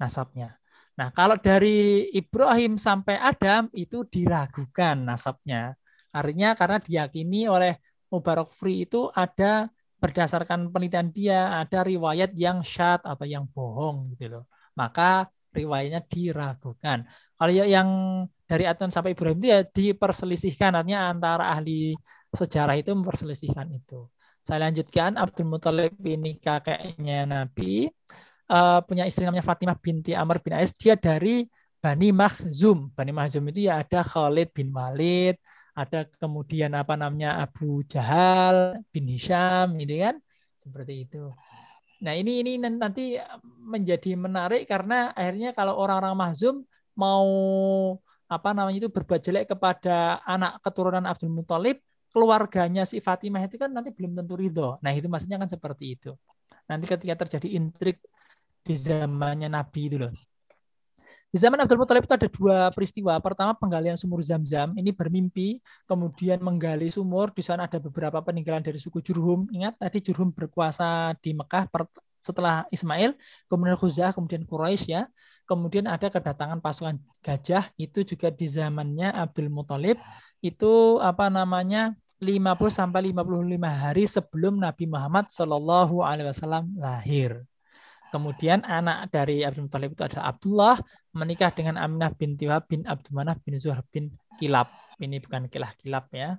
nasabnya. Nah, kalau dari Ibrahim sampai Adam itu diragukan nasabnya. Artinya karena diyakini oleh Mubarak Free itu ada berdasarkan penelitian dia ada riwayat yang syad atau yang bohong gitu loh. Maka riwayatnya diragukan. Kalau yang dari Adnan sampai Ibrahim itu ya diperselisihkan artinya antara ahli sejarah itu memperselisihkan itu. Saya lanjutkan, Abdul Muthalib ini kakeknya Nabi, uh, punya istri namanya Fatimah binti Amr bin Ais. Dia dari Bani Mahzum. Bani Mahzum itu ya ada Khalid bin Walid, ada kemudian apa namanya Abu Jahal bin Hisham, gitu kan? Seperti itu. Nah ini ini nanti menjadi menarik karena akhirnya kalau orang-orang Mahzum mau apa namanya itu berbuat jelek kepada anak keturunan Abdul Muthalib, keluarganya si Fatimah itu kan nanti belum tentu ridho. Nah itu maksudnya kan seperti itu. Nanti ketika terjadi intrik di zamannya Nabi itu loh. Di zaman Abdul Muthalib itu ada dua peristiwa. Pertama penggalian sumur Zam-Zam. Ini bermimpi, kemudian menggali sumur. Di sana ada beberapa peninggalan dari suku Jurhum. Ingat tadi Jurhum berkuasa di Mekah setelah Ismail, kemudian Khuzah, kemudian Quraisy ya. Kemudian ada kedatangan pasukan gajah itu juga di zamannya Abdul Muthalib itu apa namanya 50 sampai 55 hari sebelum Nabi Muhammad Shallallahu alaihi wasallam lahir. Kemudian anak dari Abdul Muthalib itu adalah Abdullah menikah dengan Aminah binti Wahab bin Abdul Manaf bin Zuhar bin Kilab. Ini bukan kilah kilab ya.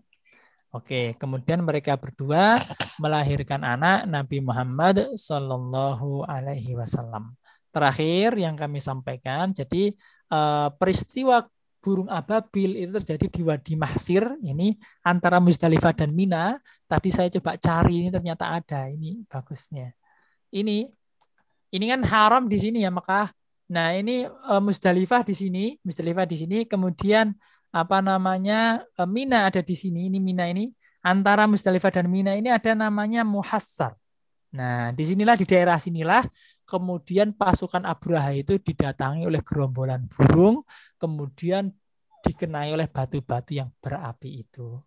Oke, kemudian mereka berdua melahirkan anak Nabi Muhammad Shallallahu Alaihi Wasallam. Terakhir yang kami sampaikan, jadi eh, peristiwa burung ababil itu terjadi di Wadi Mahsir ini antara Musdalifah dan Mina. Tadi saya coba cari ini ternyata ada ini bagusnya. Ini ini kan haram di sini ya maka nah ini uh, Musdalifah di sini, Musdalifah di sini kemudian apa namanya uh, Mina ada di sini. Ini Mina ini antara Musdalifah dan Mina ini ada namanya Muhassar. Nah, di sinilah di daerah sinilah kemudian pasukan Abraha itu didatangi oleh gerombolan burung, kemudian dikenai oleh batu-batu yang berapi itu.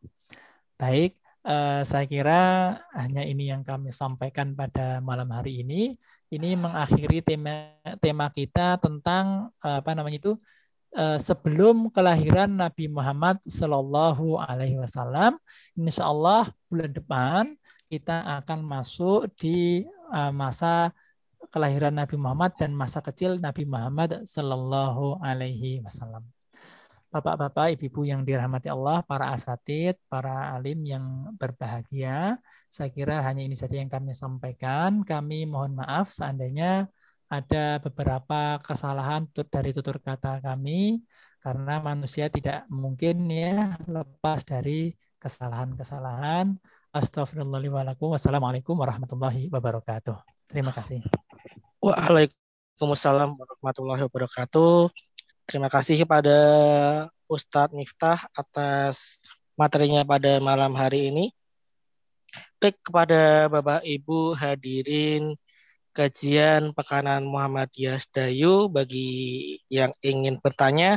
Baik, eh, saya kira hanya ini yang kami sampaikan pada malam hari ini. Ini mengakhiri tema tema kita tentang eh, apa namanya itu eh, sebelum kelahiran Nabi Muhammad Shallallahu Alaihi Wasallam. Insya Allah bulan depan kita akan masuk di uh, masa kelahiran Nabi Muhammad dan masa kecil Nabi Muhammad Sallallahu Alaihi Wasallam. Bapak-bapak, ibu-ibu yang dirahmati Allah, para asatid, para alim yang berbahagia, saya kira hanya ini saja yang kami sampaikan. Kami mohon maaf seandainya ada beberapa kesalahan dari tutur kata kami, karena manusia tidak mungkin ya lepas dari kesalahan-kesalahan. Astagfirullahaladzim. Wassalamualaikum warahmatullahi wabarakatuh. Terima kasih. Waalaikumsalam warahmatullahi wabarakatuh. Terima kasih kepada Ustadz Miftah atas materinya pada malam hari ini. Baik kepada Bapak Ibu hadirin kajian Pekanan Muhammadiyah Dayu bagi yang ingin bertanya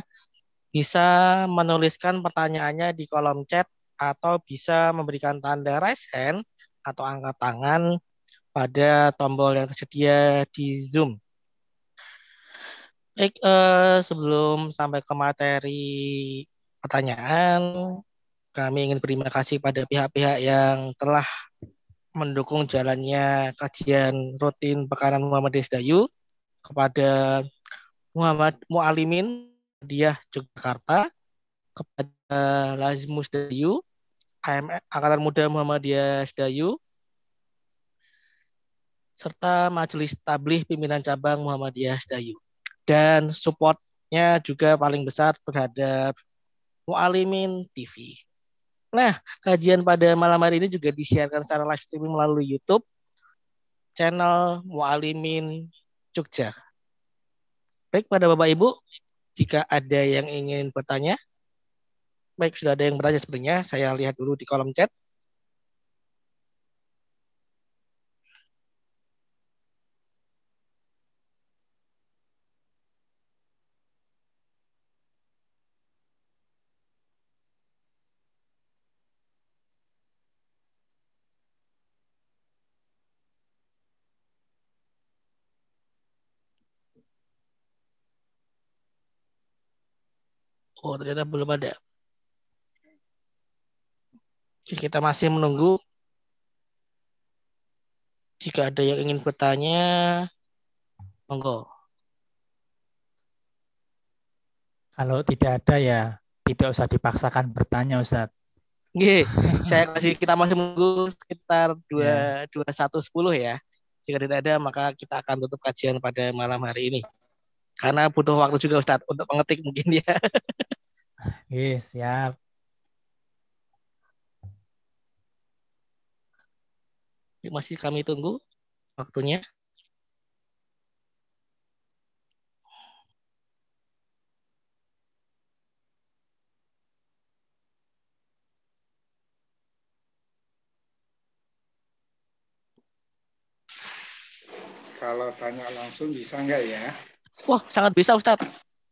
bisa menuliskan pertanyaannya di kolom chat atau bisa memberikan tanda raise hand atau angkat tangan pada tombol yang tersedia di Zoom. Baik, eh, sebelum sampai ke materi pertanyaan, kami ingin berterima kasih pada pihak-pihak yang telah mendukung jalannya kajian rutin Pekanan Muhammad Dayu kepada Muhammad Mualimin Diah Yogyakarta kepada Lazmus Dayu Angkatan Muda Muhammadiyah Dayu serta Majelis Tablih Pimpinan Cabang Muhammadiyah Dayu dan supportnya juga paling besar terhadap Mualimin TV. Nah, kajian pada malam hari ini juga disiarkan secara live streaming melalui YouTube channel Mualimin Jogja. Baik pada Bapak Ibu, jika ada yang ingin bertanya, baik sudah ada yang bertanya sebenarnya, saya lihat dulu di kolom chat. Oh, ternyata belum ada. Kita masih menunggu. Jika ada yang ingin bertanya, monggo. Kalau tidak ada ya tidak usah dipaksakan bertanya Ustaz. Oke, [laughs] saya kasih kita masih menunggu sekitar dua ya. dua satu sepuluh ya. Jika tidak ada maka kita akan tutup kajian pada malam hari ini. Karena butuh waktu juga Ustadz untuk mengetik mungkin ya. [laughs] Oke, siap. Masih kami tunggu waktunya. Kalau tanya langsung bisa nggak ya? Wah, sangat bisa Ustadz.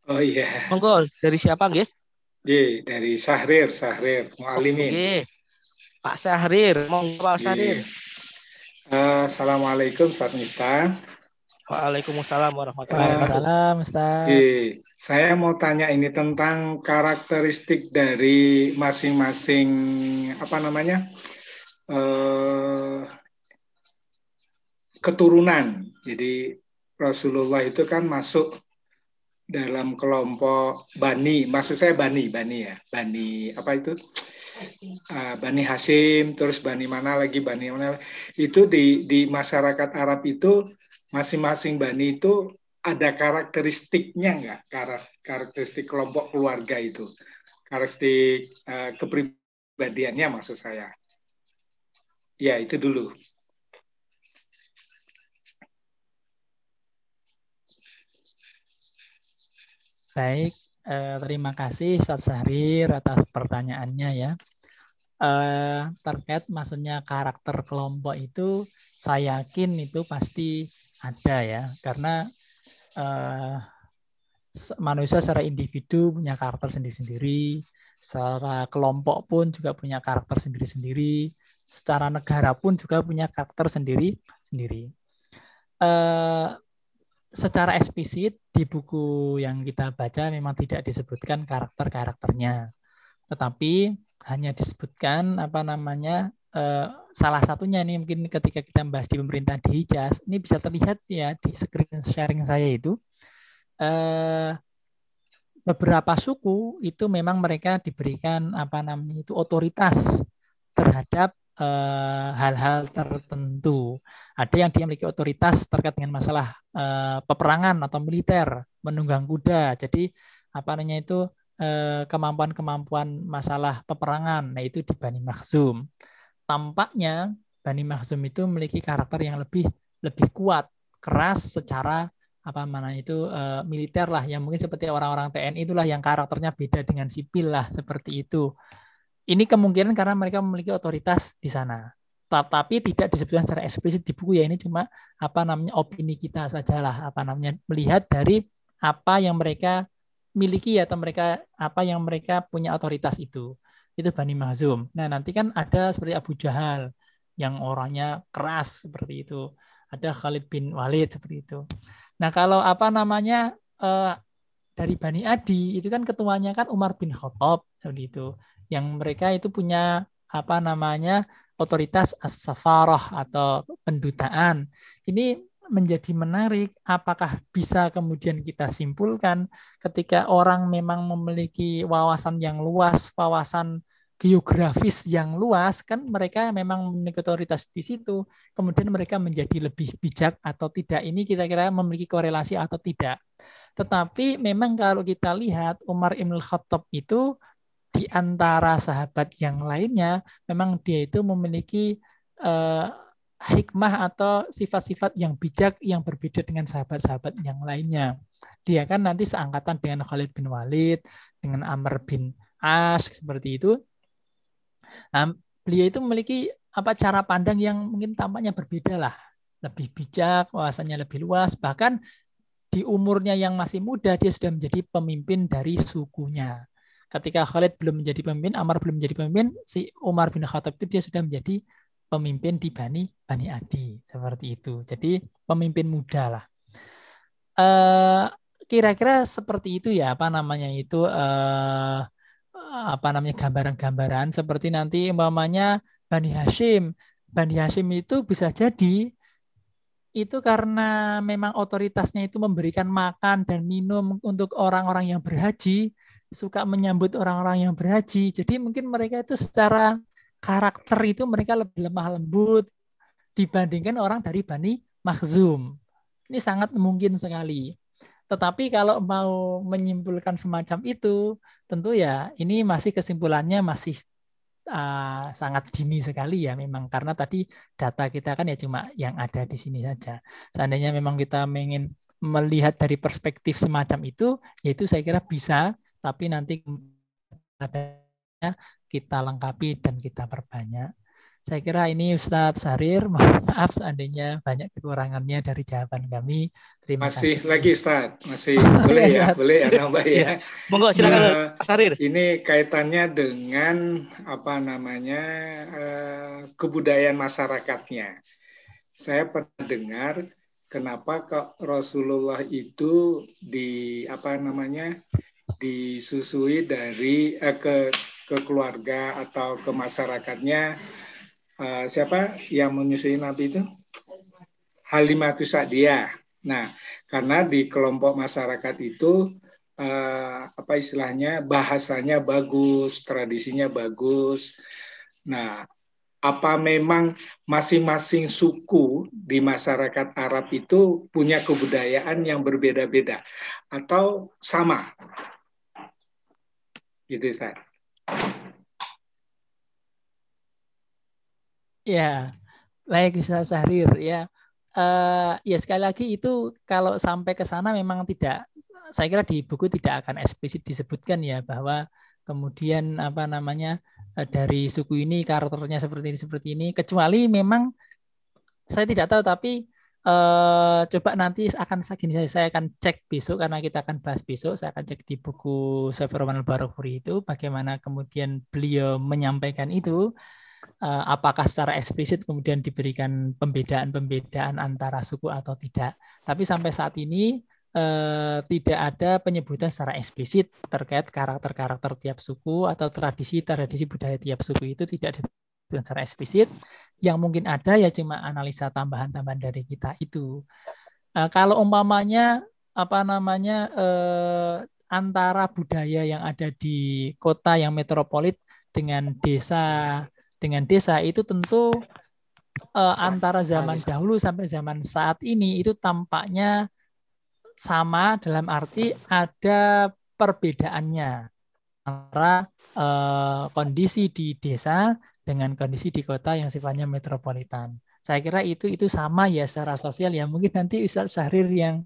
Oh iya. Monggo, dari siapa nggih? Ye, dari Sahrir, Sahrir, Mualimin. Oke. Pak Sahrir, monggo Pak Sahrir. Uh, Assalamualaikum Ustaz Miftah. Waalaikumsalam warahmatullahi wabarakatuh. Waalaikumsalam Ustaz. Ye, saya mau tanya ini tentang karakteristik dari masing-masing apa namanya? Uh, keturunan. Jadi Rasulullah itu kan masuk dalam kelompok Bani, maksud saya Bani, Bani ya, Bani apa itu? Uh, Bani Hasim, terus Bani mana lagi, Bani mana? Itu di di masyarakat Arab itu masing-masing Bani itu ada karakteristiknya nggak? Karakteristik kelompok keluarga itu, karakteristik uh, kepribadiannya maksud saya. Ya itu dulu. Baik, eh, terima kasih Ustaz Syahrir atas pertanyaannya ya. Eh, terkait maksudnya karakter kelompok itu, saya yakin itu pasti ada ya, karena eh, manusia secara individu punya karakter sendiri-sendiri, secara kelompok pun juga punya karakter sendiri-sendiri, secara negara pun juga punya karakter sendiri-sendiri. Eh, secara eksplisit di buku yang kita baca memang tidak disebutkan karakter-karakternya. Tetapi hanya disebutkan apa namanya eh, salah satunya ini mungkin ketika kita membahas di pemerintah di Hijaz ini bisa terlihat ya di screen sharing saya itu eh, beberapa suku itu memang mereka diberikan apa namanya itu otoritas terhadap hal-hal uh, tertentu. Ada yang dia memiliki otoritas terkait dengan masalah uh, peperangan atau militer, menunggang kuda. Jadi apa namanya itu eh, kemampuan-kemampuan masalah peperangan. Nah itu di Bani Makhzum. Tampaknya Bani Makhzum itu memiliki karakter yang lebih lebih kuat, keras secara apa mana itu uh, militer lah yang mungkin seperti orang-orang TNI itulah yang karakternya beda dengan sipil lah seperti itu ini kemungkinan karena mereka memiliki otoritas di sana. Tetapi tidak disebutkan secara eksplisit di buku ya ini cuma apa namanya opini kita sajalah apa namanya melihat dari apa yang mereka miliki atau mereka apa yang mereka punya otoritas itu. Itu Bani Mahzum. Nah, nanti kan ada seperti Abu Jahal yang orangnya keras seperti itu. Ada Khalid bin Walid seperti itu. Nah, kalau apa namanya eh, dari Bani Adi itu kan ketuanya kan Umar bin Khattab seperti itu. Yang mereka itu punya apa namanya otoritas as-safarah atau pendutaan. Ini menjadi menarik apakah bisa kemudian kita simpulkan ketika orang memang memiliki wawasan yang luas, wawasan geografis yang luas kan mereka memang memiliki otoritas di situ kemudian mereka menjadi lebih bijak atau tidak ini kita kira memiliki korelasi atau tidak tetapi memang kalau kita lihat Umar Ibn Khattab itu di antara sahabat yang lainnya memang dia itu memiliki uh, hikmah atau sifat-sifat yang bijak yang berbeda dengan sahabat-sahabat yang lainnya. Dia kan nanti seangkatan dengan Khalid bin Walid, dengan Amr bin As seperti itu. Nah, beliau itu memiliki apa cara pandang yang mungkin tampaknya berbeda lah, lebih bijak, wawasannya lebih luas, bahkan di umurnya yang masih muda dia sudah menjadi pemimpin dari sukunya. Ketika Khalid belum menjadi pemimpin, Amar belum menjadi pemimpin, si Umar bin Khattab itu dia sudah menjadi pemimpin di Bani Bani Adi seperti itu. Jadi pemimpin muda lah. Uh, kira-kira seperti itu ya apa namanya itu uh, apa namanya gambaran-gambaran seperti nanti umpamanya Bani Hashim. Bani Hashim itu bisa jadi itu karena memang otoritasnya itu memberikan makan dan minum untuk orang-orang yang berhaji, suka menyambut orang-orang yang berhaji. Jadi mungkin mereka itu secara karakter itu mereka lebih lemah lembut dibandingkan orang dari Bani Makhzum. Ini sangat mungkin sekali. Tetapi kalau mau menyimpulkan semacam itu, tentu ya ini masih kesimpulannya masih uh, sangat dini sekali ya memang karena tadi data kita kan ya cuma yang ada di sini saja. Seandainya memang kita ingin melihat dari perspektif semacam itu, yaitu saya kira bisa, tapi nanti kita lengkapi dan kita perbanyak. Saya kira ini Ustadz Sarir, maaf seandainya banyak kekurangannya dari jawaban kami. Terima masih kasih. lagi Ustadz, masih [laughs] boleh ya, boleh ya nambah ya. Iya. Monggo silakan nah, Sarir. Ini kaitannya dengan apa namanya uh, kebudayaan masyarakatnya. Saya pernah dengar kenapa kok Rasulullah itu di apa namanya disusui dari eh, ke ke keluarga atau ke masyarakatnya uh, siapa yang menyusui Nabi itu? Halimatus Sa'diyah. Nah, karena di kelompok masyarakat itu uh, apa istilahnya bahasanya bagus, tradisinya bagus. Nah, apa memang masing-masing suku di masyarakat Arab itu punya kebudayaan yang berbeda-beda atau sama? Gitu, Ustaz. Ya, baik Ustaz Syahrir ya. Uh, ya sekali lagi itu kalau sampai ke sana memang tidak saya kira di buku tidak akan eksplisit disebutkan ya bahwa kemudian apa namanya eh, dari suku ini karakternya seperti ini seperti ini kecuali memang saya tidak tahu tapi uh, coba nanti akan gini saya akan cek besok karena kita akan bahas besok. Saya akan cek di buku Safirman al-Barakuri itu bagaimana kemudian beliau menyampaikan itu. Uh, apakah secara eksplisit kemudian diberikan pembedaan-pembedaan antara suku atau tidak. Tapi sampai saat ini uh, tidak ada penyebutan secara eksplisit terkait karakter-karakter tiap suku atau tradisi-tradisi budaya tiap suku itu tidak disebutkan secara eksplisit. Yang mungkin ada ya cuma analisa tambahan-tambahan dari kita itu. Uh, kalau umpamanya apa namanya uh, antara budaya yang ada di kota yang metropolit dengan desa dengan desa itu tentu uh, antara zaman dahulu sampai zaman saat ini itu tampaknya sama dalam arti ada perbedaannya antara uh, kondisi di desa dengan kondisi di kota yang sifatnya metropolitan. Saya kira itu itu sama ya secara sosial ya. Mungkin nanti Ustaz Syahrir yang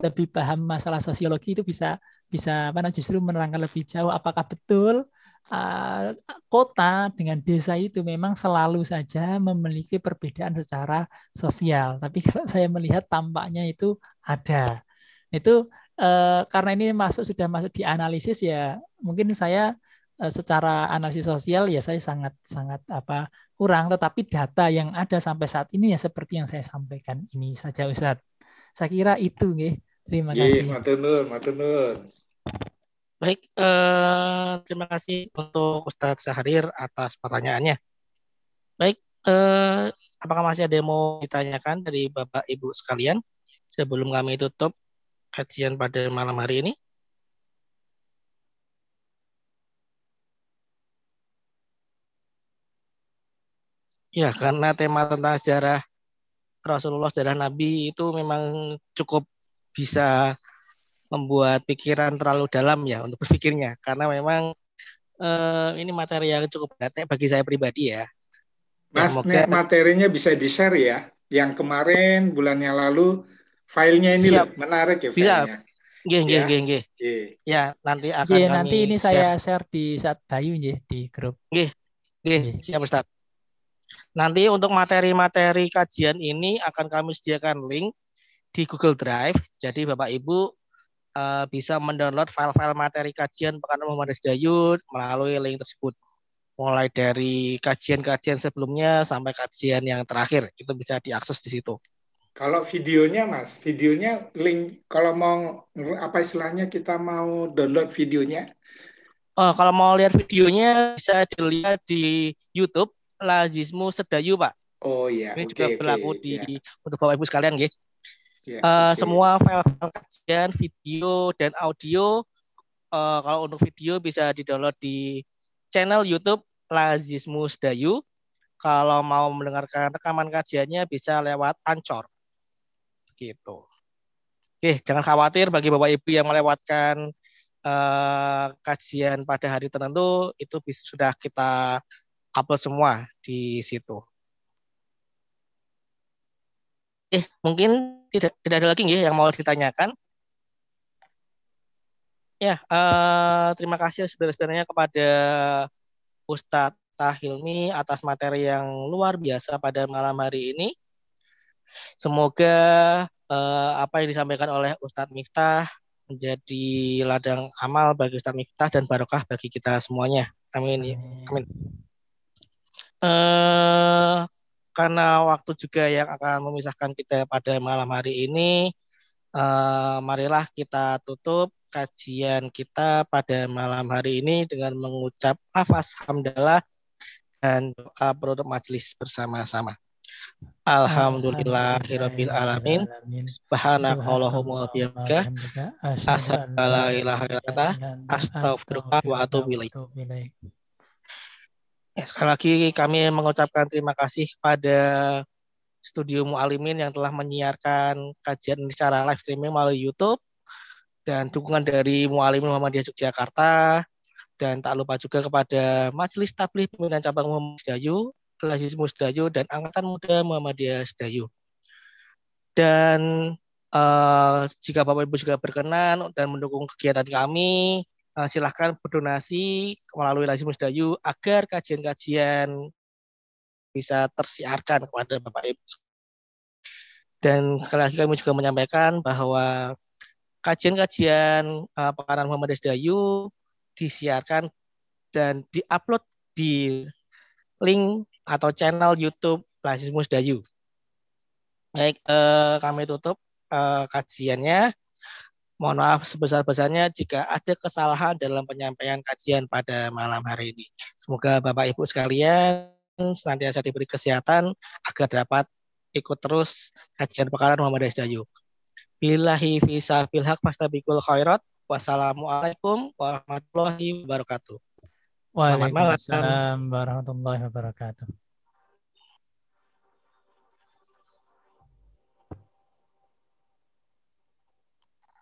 lebih paham masalah sosiologi itu bisa bisa apa justru menerangkan lebih jauh apakah betul uh, kota dengan desa itu memang selalu saja memiliki perbedaan secara sosial. Tapi kalau saya melihat tampaknya itu ada. Itu uh, karena ini masuk sudah masuk di analisis ya, mungkin saya secara analisis sosial ya saya sangat sangat apa kurang. Tetapi data yang ada sampai saat ini ya seperti yang saya sampaikan ini saja Ustadz. Saya kira itu nih Terima Iya, kasih. matur nuwun, matur nuwun. Baik, eh, terima kasih untuk Ustadz Syahrir atas pertanyaannya. Baik, eh, apakah masih ada yang mau ditanyakan dari Bapak Ibu sekalian sebelum kami tutup kajian pada malam hari ini? Ya, karena tema tentang sejarah Rasulullah, sejarah Nabi itu memang cukup bisa membuat pikiran terlalu dalam ya untuk berpikirnya. Karena memang eh, ini materi yang cukup berat bagi saya pribadi ya. Ya, Mas, semoga- nek materinya bisa di-share ya. Yang kemarin bulan yang lalu filenya ini Siap. loh, menarik ya Bisa. filenya. Nggih, nggih, Ya. nggih, nggih. Iya. Ya, nanti akan Iya, kami nanti ini share. saya share di saat Bayu nggih, di grup. Nggih, Iya. siap Ustaz. Nanti untuk materi-materi kajian ini akan kami sediakan link di Google Drive. Jadi Bapak Ibu eh, bisa mendownload file-file materi kajian Pekan Muhammad Dayud melalui link tersebut. Mulai dari kajian-kajian sebelumnya sampai kajian yang terakhir itu bisa diakses di situ. Kalau videonya Mas, videonya link kalau mau apa istilahnya kita mau download videonya. Oh, kalau mau lihat videonya bisa dilihat di YouTube Lazismu Sedayu, Pak. Oh iya, Ini oke juga berlaku di Ya, untuk Bapak Ibu sekalian, ya, Eh, oke. semua file-file kajian, video dan audio eh, kalau untuk video bisa di-download di channel YouTube Lazismu Sedayu. Kalau mau mendengarkan rekaman kajiannya bisa lewat Anchor. Gitu. Oke, jangan khawatir bagi Bapak Ibu yang melewatkan eh, kajian pada hari tertentu itu bisa, sudah kita upload semua di situ. Eh, mungkin tidak tidak ada lagi nggih yang mau ditanyakan. Ya, eh, terima kasih sebenarnya kepada Ustadz Tahilmi atas materi yang luar biasa pada malam hari ini. Semoga eh, apa yang disampaikan oleh Ustadz Miftah menjadi ladang amal bagi Ustadz Miftah dan barokah bagi kita semuanya. Amin. ya. Amin. Eh, karena waktu juga yang akan memisahkan kita pada malam hari ini, eh, marilah kita tutup kajian kita pada malam hari ini dengan mengucap lafaz hamdalah dan doa penutup majelis bersama-sama. Alhamdulillahirabbil alamin. Subhanakallahumma wa bihamdika asyhadu an la ilaha illa anta astaghfiruka wa atubu ilaik. Ya, sekali lagi kami mengucapkan terima kasih kepada Studio Mualimin yang telah menyiarkan kajian secara live streaming melalui YouTube dan dukungan dari Mualimin Muhammadiyah Yogyakarta dan tak lupa juga kepada Majelis Tabligh Pimpinan Cabang Muhammad Sedayu, Lazis Musdayu dan Angkatan Muda Muhammadiyah Sedayu. Dan eh, jika Bapak Ibu juga berkenan dan mendukung kegiatan kami, silahkan berdonasi melalui Lazis Musdayu agar kajian-kajian bisa tersiarkan kepada Bapak Ibu. Dan sekali lagi kami juga menyampaikan bahwa kajian-kajian uh, Pekanan Muhammad Dayu disiarkan dan diupload di link atau channel YouTube Lazismus Dayu. Baik, eh, kami tutup eh, kajiannya. Mohon maaf sebesar-besarnya jika ada kesalahan dalam penyampaian kajian pada malam hari ini. Semoga Bapak Ibu sekalian senantiasa diberi kesehatan agar dapat ikut terus kajian Pekanan Muhammad Dayu. Billahi fisa haq fastabikul khairat. Wassalamualaikum warahmatullahi wabarakatuh. Waalaikumsalam warahmatullahi wabarakatuh.